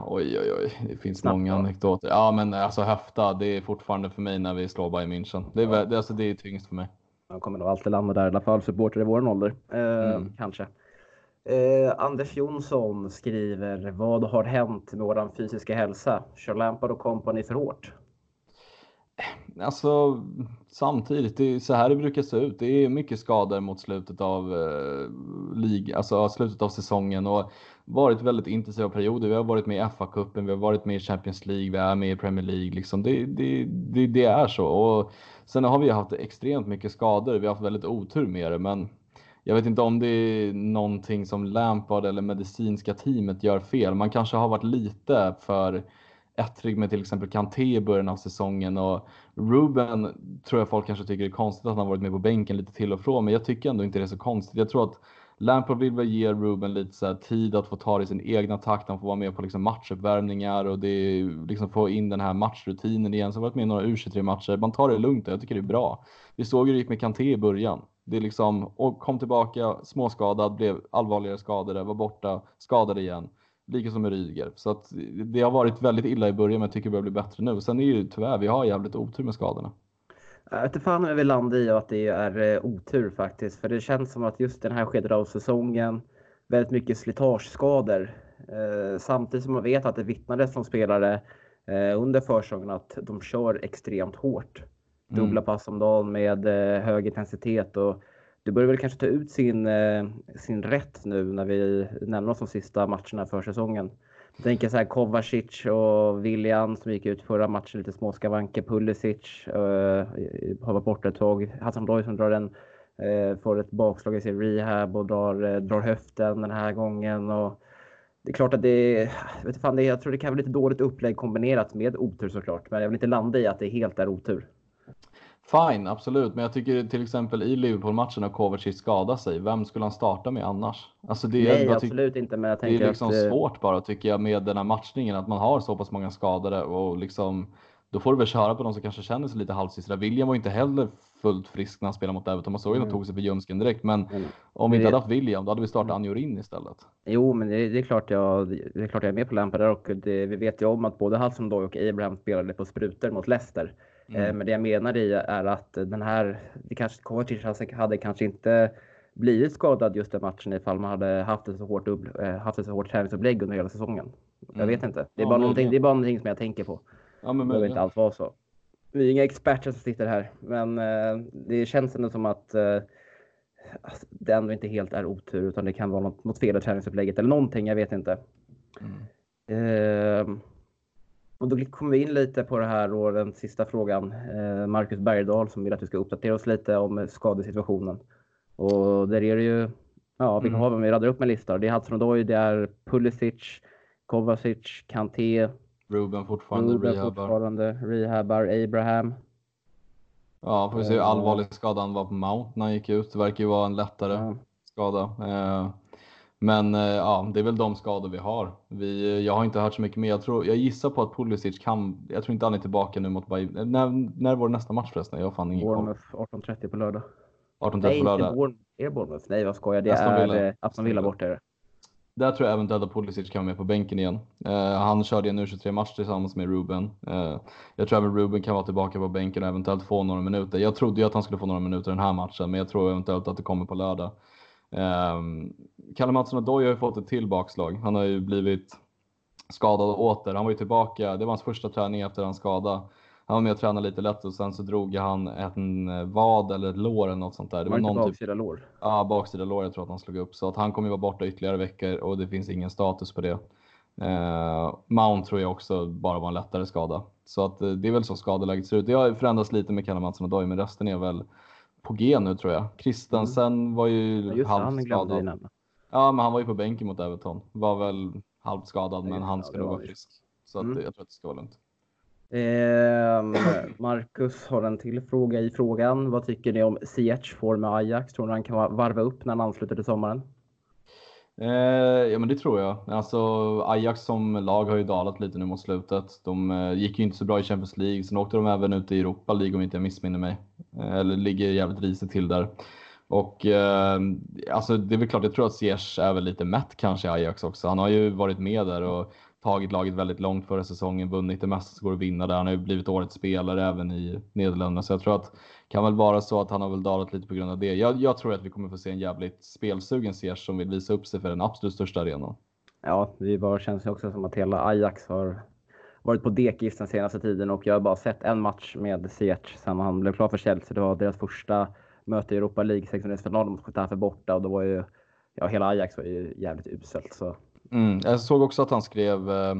Oj, oj, oj. Det finns Snabbt, många anekdoter. Ja, men alltså höfta, det är fortfarande för mig när vi slår Bayern München. Det är, ja. det, alltså, det är tyngst för mig. Man kommer nog alltid landa där i alla fall, supporter i vår ålder. Eh, mm. Kanske. Eh, Anders Jonsson skriver, vad har hänt med våran fysiska hälsa? Kör Lampard och company för hårt? Eh, alltså samtidigt, det är så här det brukar se ut. Det är mycket skador mot slutet av eh, lig, alltså slutet av säsongen och varit väldigt intensiva perioder. Vi har varit med i FA-cupen, vi har varit med i Champions League, vi är med i Premier League. Liksom. Det, det, det, det är så. Och sen har vi haft extremt mycket skador. Vi har haft väldigt otur med det, men jag vet inte om det är någonting som Lampard eller medicinska teamet gör fel. Man kanske har varit lite för ettrig med till exempel Kanté i början av säsongen och Ruben tror jag folk kanske tycker är konstigt att han varit med på bänken lite till och från, men jag tycker ändå inte det är så konstigt. Jag tror att Lampard vill väl ge Ruben lite så tid att få ta det i sin egna takt. Han får vara med på liksom matchuppvärmningar och det är, liksom få in den här matchrutinen igen. Så har varit med i några U23 matcher. Man tar det lugnt och jag tycker det är bra. Vi såg hur det gick med Kanté i början. Det är liksom, och kom tillbaka småskadad, blev allvarligare skadade, var borta, skadad igen. Likaså med Rydiger. Så att det har varit väldigt illa i början men jag tycker det börjar bli bättre nu. Sen är det ju tyvärr, vi har jävligt otur med skadorna. Jag vet inte fan om vi landar i att det är eh, otur faktiskt. För det känns som att just den här skedet av säsongen, väldigt mycket slitageskador. Eh, samtidigt som man vet att det vittnades som spelare eh, under försäsongen att de kör extremt hårt dubbla mm. pass om dagen med eh, hög intensitet. Och du börjar väl kanske ta ut sin, eh, sin rätt nu när vi nämner oss de sista matcherna för säsongen. Jag tänker så här Kovacic och William som gick ut förra matchen lite småskavanker. Pulisic uh, har varit borta ett tag. Hassan som drar en, uh, får ett bakslag i sin rehab och drar, uh, drar höften den här gången. Och det är klart att det, vet fan, det, jag tror det kan vara lite dåligt upplägg kombinerat med otur såklart. Men jag vill inte landa i att det helt är otur. Fine, absolut. Men jag tycker till exempel i Liverpool-matchen när Kovacic skadade sig, vem skulle han starta med annars? Alltså det Nej, absolut inte. Men jag tänker det är liksom att... Eh, svårt bara tycker jag med den här matchningen, att man har så pass många skadade och liksom då får du väl köra på de som kanske känner sig lite halvsisra. William var inte heller fullt frisk när han spelade mot Everton. Man såg ju att han tog sig för ljumsken direkt. Men mm. om vi inte hade haft William, då hade vi startat mm. Anjorin istället. Jo, men det, det, är klart jag, det är klart jag är med på Lampard där och det, vi vet ju om att både Hudson och Abraham spelade på sprutor mot Leicester. Mm. Eh, men det jag menar i är att den här, det kanske Kovacic hade kanske inte blivit skadad just den matchen ifall man hade haft ett så hårt, upp, eh, haft ett så hårt träningsupplägg under hela säsongen. Jag mm. vet inte. Det är, ja, bara någonting, det är bara någonting som jag tänker på. Ja, men, det behöver inte alls vara så. Vi är inga experter som sitter här, men eh, det känns ändå som att eh, det ändå inte helt är otur utan det kan vara något, något fel i träningsupplägget eller någonting. Jag vet inte. Mm. Eh, och då kommer vi in lite på det här och den sista frågan. Eh, Marcus Bergdahl som vill att vi ska uppdatera oss lite om skadesituationen. Och där är det ju Ja, vi Mm. ha vi radar upp en lista. Det är Hudson Odoi, det är Pulisic, Kovacic, Kanté, Ruben fortfarande Ruben rehabbar. fortfarande, rehabbar, Abraham. Ja, får vi se hur Eh. allvarlig skadan var på Mount när han gick ut. Det verkar ju vara en lättare Ja. skada. Eh, Men eh, ja, det är väl de skador vi har. Vi, jag har inte hört så mycket mer. Jag, tror, jag gissar på att Pulisic kan, jag tror inte han är tillbaka nu mot Bayern. När, när var nästa match förresten? Jag har fan ingen. Bournemouth 18.30 på lördag. 18 Nej, på inte lördag. Är det Bournemouth? Nej, vad skojar. Det Aston Villa. är eh, Aston Villa borta. Där tror jag eventuellt att Pulisic kan vara med på bänken igen. Eh, han körde en U23-match tillsammans med Ruben. Eh, jag tror även Ruben kan vara tillbaka på bänken och eventuellt få några minuter. Jag trodde ju att han skulle få några minuter den här matchen, men jag tror eventuellt att det kommer på lördag. Eh, Kalle Mattsson Odoi har ju fått ett till bakslag. Han har ju blivit skadad åter. Han var ju tillbaka, det var hans första träning efter hans skada. Han var med och tränade lite lätt och sen så drog han en eh, vad eller ett lår eller något sånt där. Det var var någon typ baksida lår. Ja, baksida lår jag tror att han slog upp. Så att han kommer ju vara borta ytterligare veckor och det finns ingen status på det. Eh, Mount tror jag också bara var en lättare skada. Så att eh, det är väl så skadeläget ser ut. Det har förändrats lite med Kalle Mattsson och Doy, men resten är väl på G nu tror jag. Christensen var ju Mm. Ja, halvt skadad. Ja, men han var ju på bänken mot Everton. Var väl halvt skadad, Ja, men han ska nog var vara frisk. Så att, Mm. eh, jag tror att det ska vara lugnt. Ehm, Marcus har en till fråga i frågan. Vad tycker ni om Ziyech får med Ajax? Tror ni han kan va- varva upp när han ansluter till sommaren? Eh, ja men det tror jag. Alltså Ajax som lag har ju dalat lite nu mot slutet. De eh, gick ju inte så bra i Champions League. Sen åkte de även ut i Europa League om inte jag missminner mig. Eh, eller ligger jävligt risigt till där. Och eh, alltså det är väl klart, jag tror att Ziyech är väl lite mätt kanske i Ajax också. Han har ju varit med där och tagit laget väldigt långt förra säsongen, vunnit det mesta som går att vinna där. Han har ju blivit årets spelare även i Nederländerna. Så jag tror att kan väl vara så att han har väl dalat lite på grund av det. Jag, jag tror att vi kommer få se en jävligt spelsugen Ziyech som vill visa upp sig för den absolut största arenan. Ja, det bara känns ju också som att hela Ajax har varit på dekis den senaste tiden och jag har bara sett en match med Ziyech sen han blev klar för Chelsea. Det var deras första möte i Europa League, 16-final mot Getafe borta och då var ju ja, hela Ajax var ju jävligt uselt. Så Mm. Jag såg också att han skrev eh,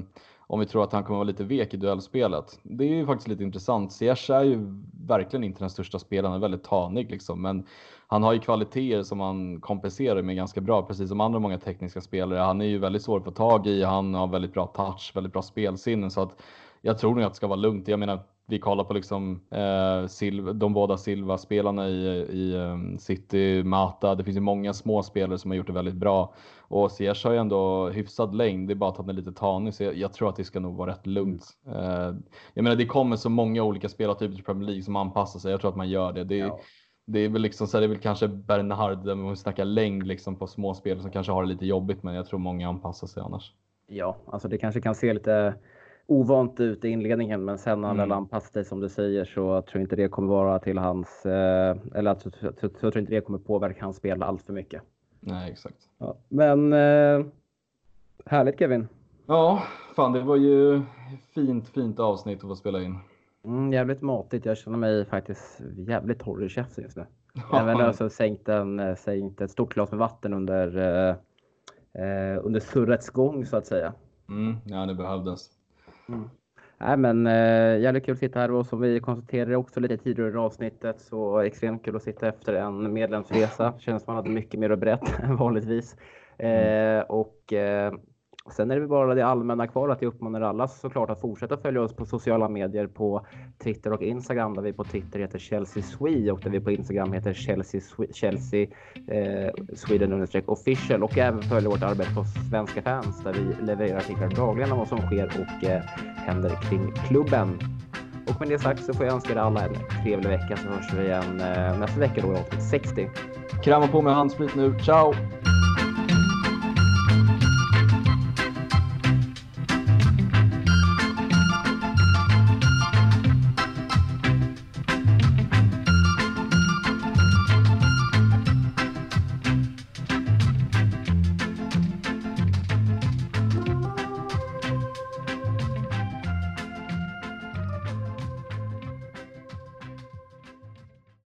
om vi tror att han kommer vara lite vek i duellspelet. Det är ju faktiskt lite intressant. Ziyech är ju verkligen inte den största spelaren, han är väldigt tanig liksom. Men han har ju kvaliteter som han kompenserar med ganska bra, precis som andra många tekniska spelare. Han är ju väldigt svår att få tag i, han har väldigt bra touch, väldigt bra spelsinne. Så att jag tror nog att det ska vara lugnt. Jag menar, vi kollar på liksom, eh, Silva, de båda Silva-spelarna i, i um, City, Mata. Det finns ju många små spelare som har gjort det väldigt bra. Och Ziyech har ju ändå hyfsad längd, det är bara att han är lite tanig. Så jag, jag tror att det ska nog vara rätt lugnt. Eh, jag menar, det kommer så många olika spelartyper till Premier League som anpassar sig. Jag tror att man gör det. Det, ja. det är väl liksom så här, det är väl kanske Bernhard, där man snackar längd liksom på små spel som kanske har det lite jobbigt, men jag tror många anpassar sig annars. Ja, alltså det kanske kan se lite ovant ut i inledningen, men sen när han Mm. väl anpassar sig som du säger så tror jag inte det kommer vara till hans, eh, eller att, så, så, så, tror jag inte det kommer påverka hans spel allt för mycket. Nej, exakt. Ja, men eh, härligt Kevin. Ja, fan det var ju fint, fint avsnitt att få spela in. Mm, jävligt matigt. Jag känner mig faktiskt jävligt torr i käften just nu. <laughs> Även när jag sänkt, en, eh, sänkt ett stort glas med vatten under, eh, eh, under surrets gång så att säga. Mm, ja, det behövdes. Nej, men eh, jävligt kul att sitta här och som vi konstaterade också lite tidigare i avsnittet så extremt kul att sitta efter en medlemsresa. Känns som man hade mycket mer att berätta <laughs> än vanligtvis. Eh, och eh, sen är det väl bara det allmänna kvar att jag uppmanar alla såklart att fortsätta följa oss på sociala medier på Twitter och Instagram där vi på Twitter heter Chelsea Swede och där vi på Instagram heter Chelsea, Swe- Chelsea eh, Sweden official och även följa vårt arbete på Svenska fans där vi levererar artiklar dagligen om vad som sker och eh, händer kring klubben. Och med det sagt så får jag önska er alla en trevlig vecka så hörs vi igen eh, nästa vecka då i avsnitt 60. Krama på med handsprit nu. Ciao!